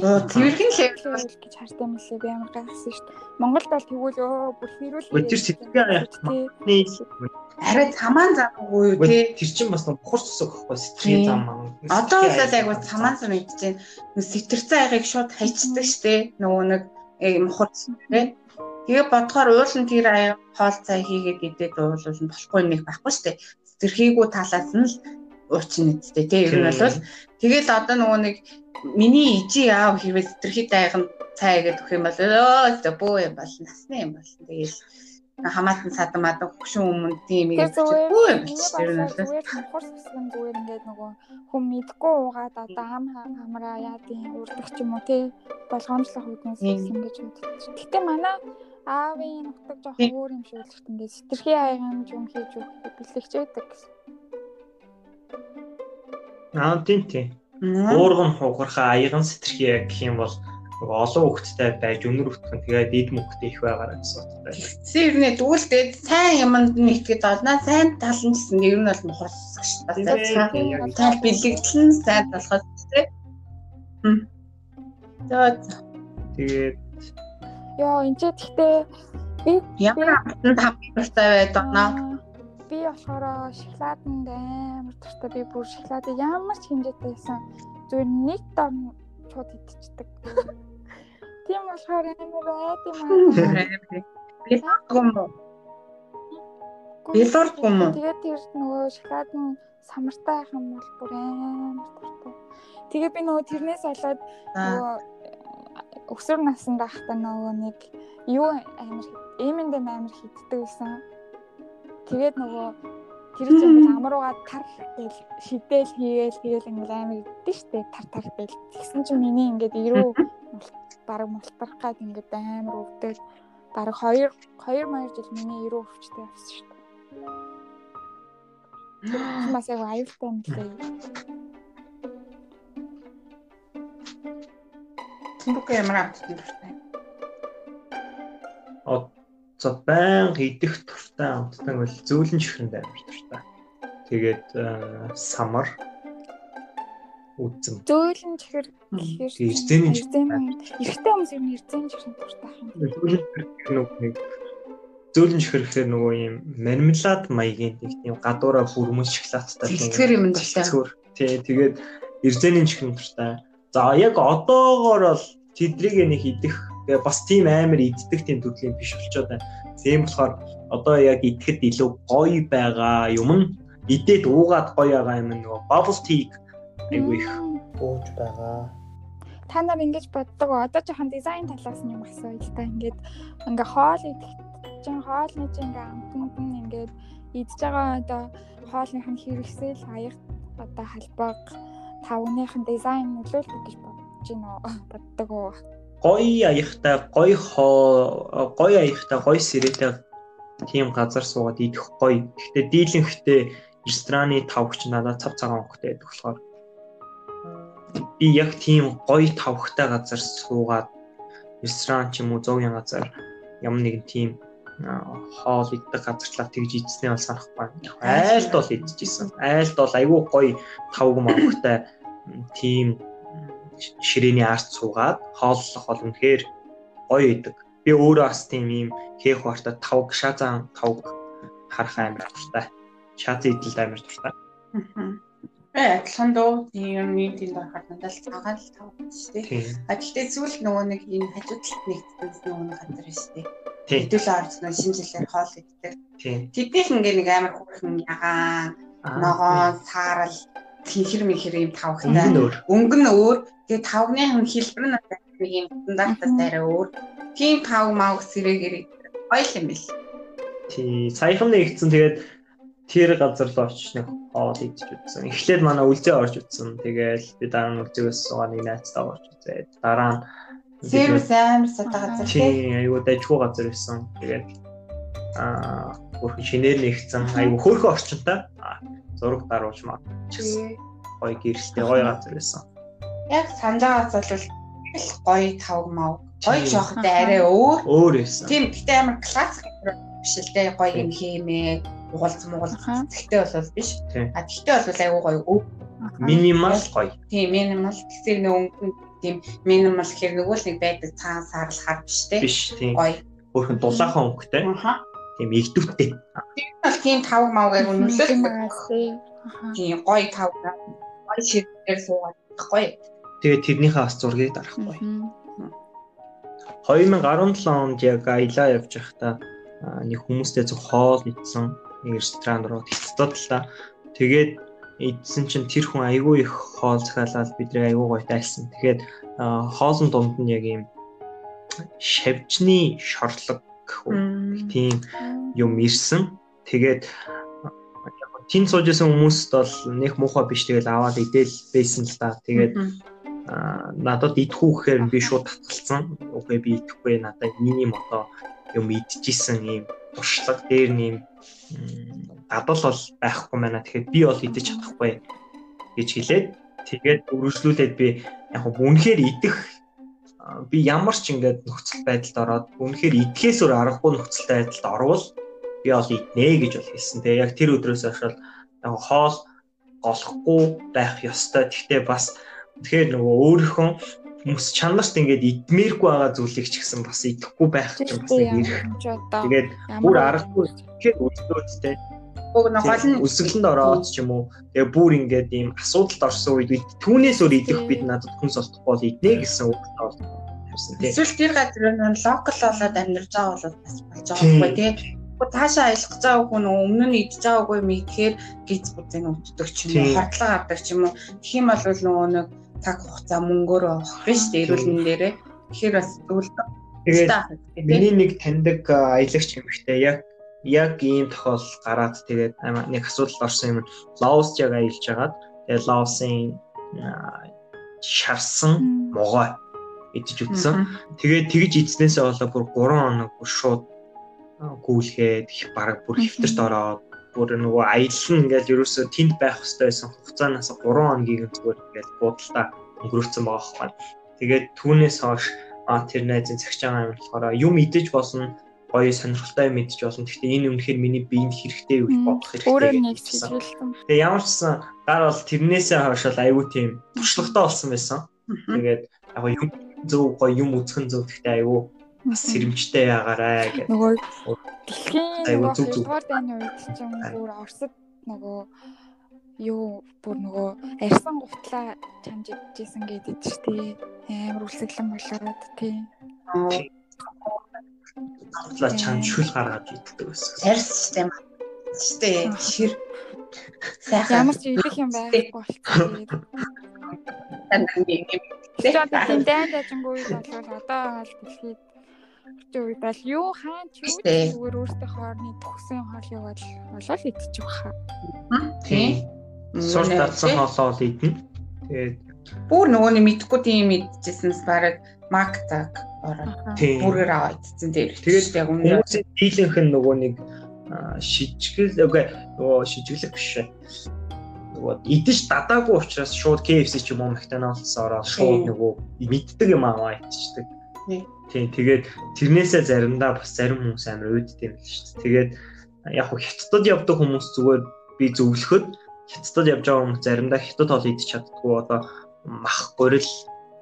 тоо. Цэвэрхэн л л гэж хартай юм лээ би амар гайхсан шүү дээ. Монголд бол тэгвэл өө бүр хэрүүл. Өдөр сэтгэлгээ аяах. арай цамаан замгүй юу тий. Тэр чинь бас нэг бухар цусаг гэхгүй сэтгэлийн Тийм. зам маань. Одоо бол айгуу цамаан зам идэж байна. Нүг сэтэрсэн аягийг шууд хайчдаг штэ. Нөгөө нэг э, мухар тий. Тэгээ бодохоор уул нь тэр аяг хоол цай хийгээд идээд уулвал нь болохгүй нэг байхгүй штэ. Сэтэрхийгүү талаас нь л уучин нэдтэй тий. Ер нь бол тэгэл одоо нөгөө нэг миний ижи аав хэрвээ сэтэрхий дайган цай гэдэг өгөх юм бол өө бөө юм бол насны юм бол тэгэл хамаатан садан мадан хөшин өмнө тийм юм зүгээр бөө юм биш ер нь бол мухар сүсгэн зүгээр ингээд нөгөө хүм мэдгүй уугаад одоо ам хам- хамраа яа тийм урдах ч юм уу тий болгоомжлох үүднээс Тийм. хэлсэн гэж бодчих. Гэтэ манай аавын нутаг жоох өөр юм шиг л гэхдээ ингээд сэтэрхий аягаан юм хийж өгөх бэлэгч байдаг гэсэн. Аа тийм тийм. Уурган хугархаа аяган сэтэрхий гэх юм бол олон хөвгттэй байж өнөр өтгөн тэгээд дид мөнгөтэй их байгаараа гэсэн утгатай. Сэрнэ дүүлдээд сайн юмд нь итгэж олнаа сайн тал нь гэсэн ер нь бол мухарсах шүү дээ. Сайн бэлэгдэл нь сайн болохоос. Хм. Тэгээд Тэгээд Йоо энэ ч гэхдээ ямар амтнд хамгийн дуртай байд оноо. аа, би болохоор шоколаданд амар дуртай би бүр шоколадыг ямар ч хэмжээтэй байсан зүгээр нэг дор шууд идчихдэг. Тийм болохоор амар байд юм аа. Бэлурдгүй юм уу? Тэгээд тэр нөгөө шоколад нь самартай байх юм бол бүр амар дуртай. Тэгээд би нөгөө тэрнээс болоод нөгөө өсвөр наснд байхдаа нөгөө нэг юу амар эмэнд амар хитдэг байсан. Тэгээд нөгөө тэр чинь ингээл амруугаа тар гэл шидэл хийгээл хийгээл ингээл амар иддэг штэ тар тар гэл. Тэгсэн чинь миний ингээд ирүү бараг мултрах гад ингээд амар өвдөл бараг 2 2 2 жил миний ирүү өвчтэй авсан штэ. Бас яг аюултай юм лээ. Түнбүк ямар амтнд дуртай. За баян идэх туртай амттай бол зөөлөн чихрэнд амар туртай. Тэгээд э, самар үзэм. Зөөлөн чихэр гэхээр эрзээний эрэгтэй хүмүүс ер нь эрзээний чихэр дуртай юм. Зөөлөн чихэр нэг нэг зөөлөн чихэр гэхээр нөгөө юм мармелад маягийн нэг тийм гадуура бүрмөс шоколадтай Цэцгэр юм. Цэцгэр. Тий, тэгээд эрзээний чихэр дуртай. За яг одоогоор бол тэдрийг нэг идэх тэгээ бас тийм амар иддэг тийм төрлийн биш болчоод байна. Тийм болохоор одоо яг идэхэд илүү гоё байгаа юм нь идээд уугаад гоё байгаа юм нөгөө bubble tea айгүй их ууж байгаа. Та нар ингэж боддог. Одоо жоохон дизайн талаас нь юм асууя л та. Ингээд ингээ хоол идэх чинь хоолны чинь ингээ амтнд нь ингээд идж байгаа одоо хоолных нь хэрэгсэл аяг одоо халбаг тавных нь дизайн нөлөөлдөг гэж бодож байна уу? [laughs] Боддог уу? Гоё аягтай, гоё хоо, гоё аягтай, гоё сэрэтэй тийм газар суугаад идэх гоё. Гэхдээ дийлэнхтэй рестораны тавхч надад цав цагаан өнгөтэй байдаг болохоор би яг тийм гоё тавхтай газар суугаад ресторан ч юм уу зөгийн газар ямар нэгэн тийм хоол идэх газарлаа тэгж идснээ бол санахгүй. Айлд бол идчихсэн. Айлд бол айгүй гоё тавг мавхтай тийм ширээний арт суугаад хооллох бол үнэхээр гоё идэг. Би өөрөө бас тийм ийм хээх барта тавг шазан тавг харах амар дуртай. Шаз идэлд амар дуртай. Э адилхан дөө тийм нэг тийм байхад надад цагаан л тавд шүү дээ. А гэхдээ зүйл нөгөө нэг энэ хажуудлалт нэгдсэн нөгөө газар шүү дээ. Хэдүүлээ орж нөгөө шинэ жилээр хоол иддэг. Тэднийх ингээ нэг амар хүүхэн ягаан ногоон саарал хинхэр мэхэр юм тавхтай. Өнгө нь өөр. Тэгээ тавгны хэлбэр нь нэг юм стандартаас арай өөр. Тийм тав мав сэрээгээр гоё юм бэл. Тий, саяхан нэгдсэн тэгээд тэр газар л очиж нэг хоол идэж үзсэн. Эхлээд манай үлзээ орж үзсэн. Тэгээл би дараа нь үлзээгээс суугаа нэг найзтай орж үзээд дараа нь Сервис амар сата газар тий. Айгуу дайггүй газар байсан. Тэгээд аа бүрхэн шинээр нэгцэн айгуу хөөрхөн орчинтай зураг даруулж маа. Гоё гэрэлтэй гоё газар байсан. Яг санджаагаас бол гоё тавг мав. Гоё жоохтой арай өөр. Өөр байсан. Тийм гэтээ амар классик биш л дээ гоё юм хиймээ угалцсан угалцсан. Тэгтээ бол биш. А тэгтээ бол айгүй гоё. Минимал гоё. Тийм минимал гэсэн нэг өнгө тийм минимал гэхэр нөгөө л нэг байдаг цаан саарл хар биш те. Биш тийм. Гоё. Өөрхөн дулаахан өнгөтэй. Аха. Тийм игдвэттэй. Тийм бол тийм тав мавгайг нөлөөлсөн. Тийм гоё тав. Гоё ширээр суугаад гоё. Тэгээ тэрнийхээ бас зургийг дарахгүй. 2017 онд яг аялаа явж байхдаа нэг хүмүүстэй зөв хоол идсэн нэг ресторан руу та. Тэгээд идсэн чинь тэр хүн айгүй их хоол захиалаад бидний айгүй гоё тайлсан. Тэгэхээр хоолн дунд нь яг ийм шавжны шорлог гэх үү тийм юм ирсэн. Тэгээд тэн сууж исэн хүмүүст бол нэг муухай биш тэгэл аваад идэл байсан л да. Тэгээд надад идэхүү гэхээр би шууд татгалцсан. Үгүй би идэхгүй надад миний мото юм идчихсэн ийм туршлага дээр нэм гадал бол байхгүй байна. Тэгэхээр би бол идэж чадахгүй гэж хэлээд тэгээд өргөжлүүлээд би яг үнэхээр идэх би ямар ч ингээд нөхцөл байдалд ороод үнэхээр идэхээс өөр аргагүй нөхцөл байдалд орвол би бол иднэ гэж бол хэлсэн. Тэгээ яг тэр өдрөөс хойш яг хоол голохгүй байх ёстой. Гэхдээ бас тэгэхээр нөгөө өөрийнхөө хүмүүс чанарт ингээд идмээргүй байгаа зүйлийг ч гэсэн бас идэхгүй байх чинь бас нэг ирэх. Тэгээд бүр аргагүй ихэд үлдөөдтэй. Уг нь гол нь өсгөлөнд ороод ч юм уу. Тэгээ бүр ингээд ийм асуудалд орсон үед түүнээс өөр идэх бид надад хүнс олдохгүй бол иднэ гэсэн үг бол тавьсан тийм. Эсвэл тэр газар нь локал болоод амьдарч байгаа бол бас болж байгаа байхгүй тийм таашаа аялах гэж байгаа хүн өмнө нь идж байгаагүй юм ихээр гиз бүзэн өвддөг ч юм уу хордлого авдаг ч юм уу. Тэгэх юм бол нөгөө нэг цаг хугацаа мөнгөөрөө авах биш үү эрүүл мэнд дээрээ. Тэгэхээр бас зөвлөд Тэгээд миний нэг таньдаг аялагч эмэгтэй яг яг ийм тохиол гараад тэгээд нэг асуудал орсон юм. Лаос яг аялж хагаад тэгээд Лаосын шарсан могой идэж үтсэн. Тэгээд тэгж идснээсээ болоо бүр 3 хоног шууд гүйлгээд баг бүр хэвтэрт ороод бүр нөгөө аялал ингээл ерөөсөө тэнд байх хэрэгтэй байсан хугацаанаас 3 хоногийн зүгээр ингээл буудалтаа өнгөрөөцсөн байгаа хэрэг. Тэгээд түүнээс хойш а тэр найзын цагчаан болохоор юм идэж болно гоё сонирхолтой юм идэж болно. Гэхдээ энэ үнэхээр миний биед хэрэгтэй юу бодох хэрэгтэй. Өөрөө нэг сэтгэлсэн. Тэгээ ямар ч сан гар бол тэрнээсээ хойш бол аюу тийм туршлагатай болсон байсан. Тэгээд яг юм зөв гоё юм үзхэн зөв гэхдээ аюу бас сэрэмжтэй ягаарай гэх. Нөгөө дэлхийн нөгөө хэлбэр дайны үед чинь бүр Оросд нөгөө юу бүр нөгөө арьсан гутлаа чамж идчихсэн гэдэг чинь тий амар үлсэглэн болоод тий. Авлаа чам шүл гаргаад иддэг байсан. Арьс систем. Тэ шир. Сайхан. Ямар ч идэх юм байхгүй болчихсон. Тэгэхээр тийм дайнд ажингүй болвол одоо бол дэлхийд орчин үед бол юу хаан ч юу зүгээр өөртөө хоорны төгсөн хоолыг бол болол идчих واخа. Тийм. Сурт татсан хоолоо л идэнэ. Тэгээд бүр нөгөө нэг мэдхгүй тийм идчихсэнс бараг мактаг ороод тийм. бүргэр аваад идсэн дээр. Тэгээд яг үнэ. Хүмүүсийн дийлэнх нь нөгөө нэг шижгэл үгүй нөгөө шижиглэх биш. Нөгөө идэж дадаагүй учраас шууд KFC ч юм уу McDonald's ороод шууд нөгөө мэддэг юм аваа идчихдэг. Тийм. Тэгээд тэрнээсээ заримдаа бас зарим хүмүүс амар үүдтэй юм л шүү дээ. Тэгээд яг хятадд явдаг хүмүүс зүгээр би зөвлөхөд хятадд явж байгаа хүмүүс заримдаа хятад хоол идэж чаддгүй одоо мах гурил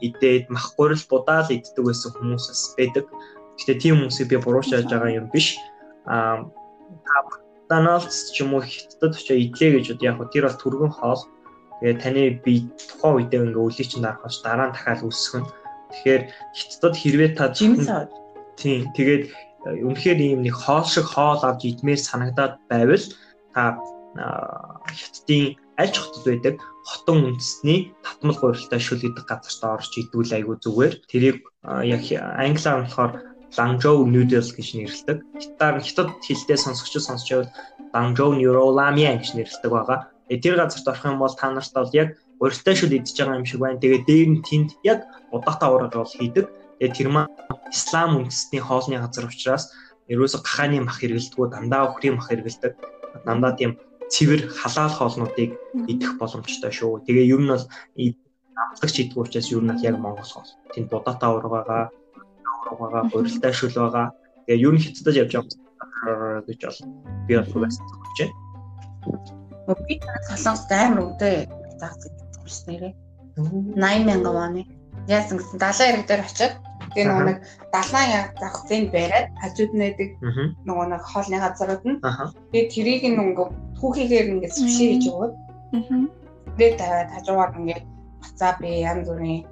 идээд мах гурил будаал иддэг байсан хүмүүс бас байдаг. Гэхдээ тийм хүмүүсийг би буруушааж байгаа юм биш. Аа McDonald's ч юм уу хятадд очиж идлээ гэж бод яг хөө тэр бол түргэн хоол. Тэгээ таны би тухайн үедээ ингээ өлий чинь дарахаш дараа нь дахиад үсгэн. Тэгэхээр хятадд хэрвээ та. Тийм. Тэгээд э, үнэхээр ийм нэг хоол шиг хоол авч идмээр санагдаад байвал та хятадын аль ч хотод байдаг хотон үндэсний татмал гурилтай шүл гэдэг газарт орж идвэл айгүй зүгээр. Тэрийг яг англиар болохоор Lanzhou noodles гэж нэрлэдэг. Хятад хятад хэлтэй сонсогчид сонсч байвал Lanzhou Neurolamin гэж нэрлэдэг байгаа. Тэгээ тэр газарт орох юм бол та нарт бол яг гурилтай шүл идэж байгаа юм шиг байна. Тэгээ дээр нь тэнд яг удаатай ураг бол хийдэг. Тэгээ тэр маань ислам үндэстний хоолны газар учраас ерөөсө гахааны мах хэрэгэлдэггүй дандаа өхрийн мах хэрэгэлдэг. Дандаа тийм цэвэр халаал хоолнуудыг идэх боломжтой шүү. Тэгээ ер нь бол амтлагч идэх учраас ер нь бол яг Монгол хоол. Тэнд будаатай ураг байгаа, ураг байгаа, гурилтай шүл байгаа. Тэгээ ер нь хятадд явж байгаа гэж бол би бол байсан зөвч. Би солонгост амар заагц идсэн шүү нэрээ. 80 мянган вон. Яасан гэсэн 70 хэрэг дээр очиод тэгээ нөгөө нэг 70 яг зах зээнд бариад хажууд Аа. нөгөө нэг хоолны газрууд нь тэгээ тэрийг нөгөө түүхийгээр ингээд сүшээ хийж өгөөд Аа. тэгээд тавиад хажуугаар ингээд вацаби янз бүрийн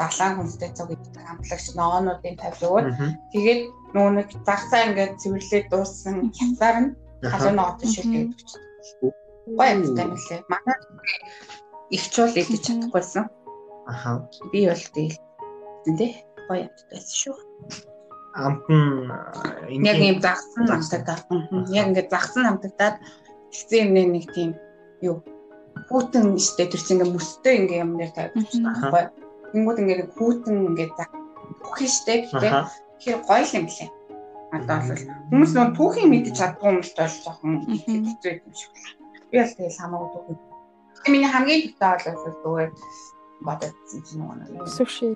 далайн хүнстэй цог идэх хамтлагч ноонуудын Аа. тэгээд нөгөө нэг зах цаа ингээд цэвэрлээд дууссан хязгаар нь халуун ноготой шилжээд өгч. Гоё амттай мөлий. Манай их чул идэж чадахгүйсэн. Аха. Би бол тэгэл тий гоё амттайсэн шүү. Амт нь Яг ийм загсан амтагдаад. Яг ингээд загсан амтагдаад тэгсэн юмнээ нэг тийм юу хүүтэн штэ тэр чинь ингээд мөстэй ингээд юм дээр тавьж байгаа байхгүй. Тэнгүүд ингээд хүүтэн ингээд заг түүхий штэ Аха. тэгэхээр гоё юм лээ. Одоо бол хүмүүс нөө түүхийг мэдчих чаддгүй юм л тоол жоохон Мгм. хэцүү юм шиг байна. Би бол тэгэл хамаагүй түүхий. Тэгээ миний хамгийн дутаа бол зүгээр бодогдсон чинь нөгөө нэг Суши.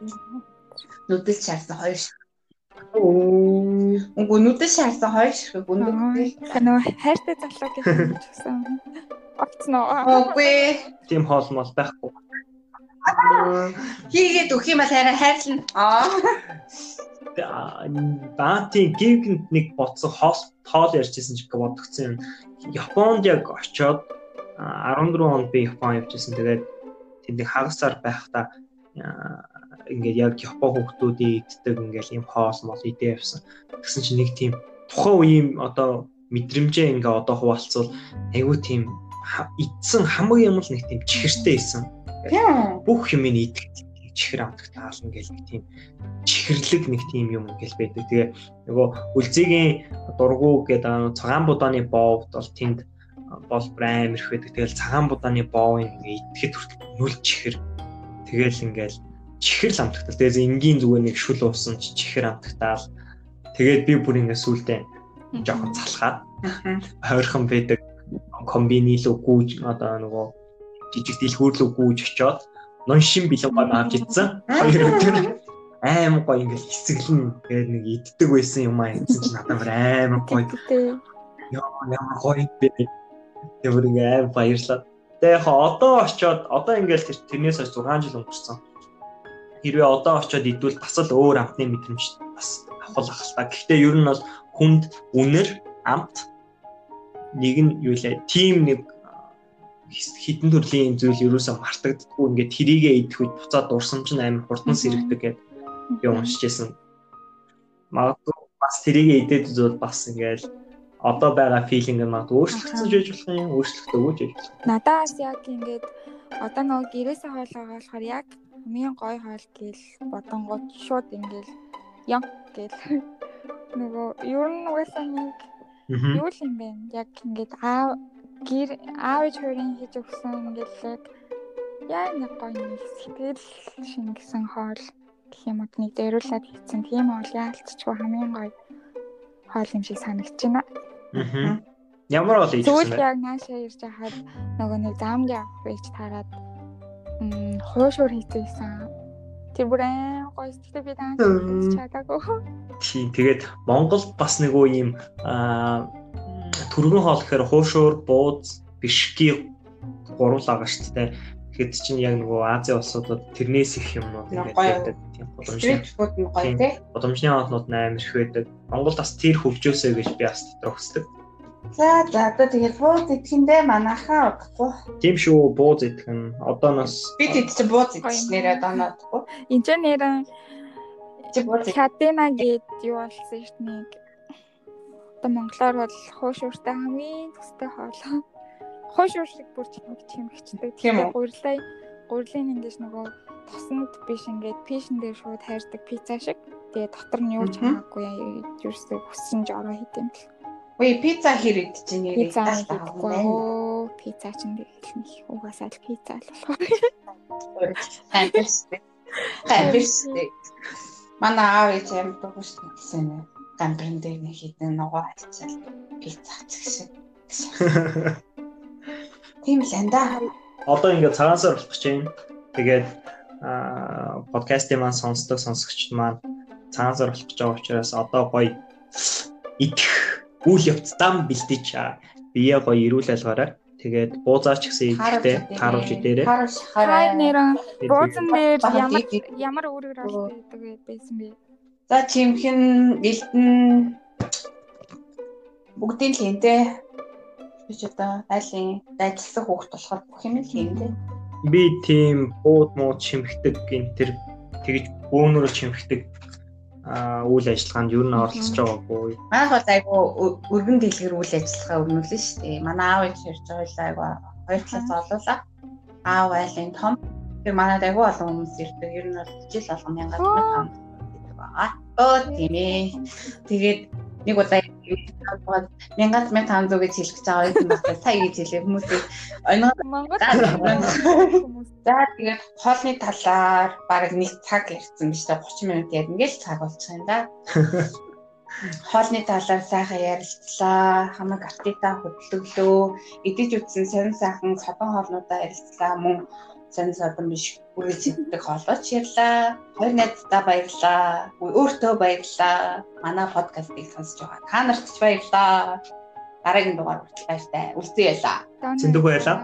нүдэл шаарсан хоёр шиг. Оо. Үгүй нүдэл шаарсан хоёр шиг бүндэгтэй. Танаа хайртай залуу гэж хэлчихсэн. Огцноо. Үгүй Тийм хоол мол байхгүй. хийгээд өгөх юм бол харин хайрлна. Аа. Баатын гівгэнд нэг боцсон хоол ярьжсэн ч бодогдсон юм. Японд яг очоод а, 14 онд би Япон явжсэн. Тэгээд тэнд нэг хагасаар байхдаа ингээд яг Япон хүмүүсийн иддэг ингээд юм хоол мол идээ явсан. Тэгсэн чинь нэг тийм тухайн үеийн одоо мэдрэмжээ ингээ одоо хуваалцвал айгүй тийм идсэн хамаг юм л нэг тийм чихэртэй исэн. Бүх юм идэх чихэр амтгт таална гэл нэг тийм чихэрлэг нэг тийм юм ингээл байдаг. Тэгээ нөгөө үлзигийн дургу гэдэг цагаан будааны боовд бол тэнд бол амар их байдаг. Тэгэл цагаан будааны боов ингээ идэхэд хүртэл нүл чихэр. Тэгэл ингээл чихэр л амтгтал. Тэгээ энгийн зүгээр нэг шүл уусан ч чихэр амтгтаал. Тэгээд би бүр ингээ сүултээ жоохон залхаад хойрхон байдаг комбини лөө гүүж одоо нөгөө жижиг дэлгүүр лөө гүүж очоод нон шин бэлэн гоо авч идсэн. Хоёр өдөр аим гоё ингээл хэсэглэн тэгээд нэг иддэг байсан юм аа гэсэн чинь надад бүр аим гоё яа ямар гоё бэ. Тэгээд бүр ингээ аим баярлаа. Тэгээд хаа одоо очоод одоо ингээл тэр тэрнээс хойш 6 жил өнгөрсөн. Хэрвээ одоо очоод идвэл бас л өөр амтны мэдрэмж бас авах ах л та. Гэхдээ ер нь бол хүнд үнэр амт нэг нь юу лээ тим нэг хитэн төрлийн зүйл ерөөсөө мартагддаггүй ингээд тэрийгэ идэх үед буцаад дурсам чинь амар хурдан сэрэгдэг гэдэг би уншижсэн. Магадгүй бас тэрийгэ идээд үзвэл бас ингээд одоо байгаа филинг нь магадгүй өөрчлөгдсөн байж болох юм, өөрчлөгдөөгүй ч байж болох. Надаас яг ингээд одоо нөгөө гэрээсээ байгаа болохоор яг хамгийн гоё хоол гээл бодонгууд шууд ингээл янг гээл нөгөө ер нь угаасаа нэг Аа. юу л юм бэ? Яг ингээд аав гэр аав ээж хоёрын хийж өгсөн ингээд л яг яа нэг гоё нэг сэтгэл шингэсэн хоол гэх юм уу нэг дээруулаад хийсэн. Тийм бол яалтчгүй хамгийн гоё хоол юм шиг санагдаж байна. Аа. Ямар бол ийжсэн Тэгвэл бэ? яг наашаа ирж хахад нөгөө нэг байж таарад м хуушуур хийсэн. Тэр бүр айн гоё сэтгэл би даан Мм. чадаагүй. Тийм. Тэгээд Монголд бас нэг үе юм аа түргэн хоол гэхээр хуушуур, бууз, бишки гурвал байгаа шүү дээ. Тэгэхэд чинь яг нөгөө Азийн улсуудад тэрнээс их юмнууд Нэг ингээд байдаг. Тийм. Боломжтой. Боломжны хоолнууд амар их байдаг. Монголд бас тэр хөгжөөсэй гэж би бас дотор хүсдэг. За за одоо тэгээд бууз идэхэндээ манайхаа удахгүй. Тийм шүү бууз идэх нь одоо нас Бид ид чи бууз идэж нэрээ доноодгүй. Энд ч нэрэн Чи бууз Чадена гэд юу болсон дээ нэг одоо монголоор бол хуушууртай хамгийн төстэй хоол. Хуушуур шиг бүр чимэг чимэгчдэг. Тийм гурилаа гурилын ингэж нөгөө тосонд биш ингээд пишн дээр шууд хайрдаг пицца шиг. Тэгээ дотор нь юу ч хамаагүй юусэн хүссэн жороо хийдэм бэл. Үй пицца хэр идэж нэрээ Пицца таа. оо пицца ч нэг нэг угаасаа л пицца л болохоор. Амберстэй. Амберстэй. Манай аав ээж амт дугуйс гэсэн нэ. Гамбрын дээр нэг хитэн ногоо альчаал пицца гэсэн. Тийм л анда. одоо ингээд цагаансаар болох гэж байна. Тэгээд аа подкастын маань сонсдог сонсогчд маань цагаансаар болох гэж байгаа учраас одоо гоё идэх үйл явц зам бэлдэж аа, бие гоё эрүүл алгаараа. Тэгээд буузаач гэсэн идэхтэй тааруулж идээрэй. Харуулж Хай хараа. нэрэн буузан дээр ямар ямар өөрөөр алддаг байсан бэ? За чимхэн элдэн бүгдийн л хинтээ. Би ч одоо айлын ажилласан хүүхд болохоор бүх юм л хинтээ. Би тийм бууд муу чимхдэг гин тэр тэгж бөөнөрө чимхдэг үйл ажиллагаанд юу н оролцож байгаагүй. Манайх бол айгу ө- өргөн дэлгэр үйл ажиллагаа өрнүүлнэ шүү дээ. Манай аав ээж хэрж байгаа айгу хоёр талаас олуулаа. Аав айлын том. Тэр манайд айгу олон хүмүүс ирдэг. Ер нь бол жил мянган Оо. том гэдэг байгаа. Оо тийм ээ. Тэгээд нэг удаа мянган 1500 гэж хэлэх гэж байгаа юм байна. Сая гэж хэлээ хүмүүсийг Монгол хүмүүс За тэгээд хоолны талаар баг нэг цаг ярьсан биш үү 30 минут яг ингээл цаг болчих юм да. [laughs] Хоолны талаар сайхан ярилцлаа. Хамаг артита хөдөлгөлөө. Идэж үтсэн сонин сайхан содон хоолнуудаа ярилцлаа. Мөн сонин содон биш үргэлж идэх хоолооч ярьлаа. Хоёр найздаа баярлаа. Өөртөө баярлаа. Манай подкастыг сонсож байгаа. Та нарт ч баярлаа. Дараагийн дугаар хүртэл баяртай. Үлзий ялаа. Зиндэг баярлаа.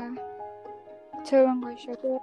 Цөөн гоё шүү.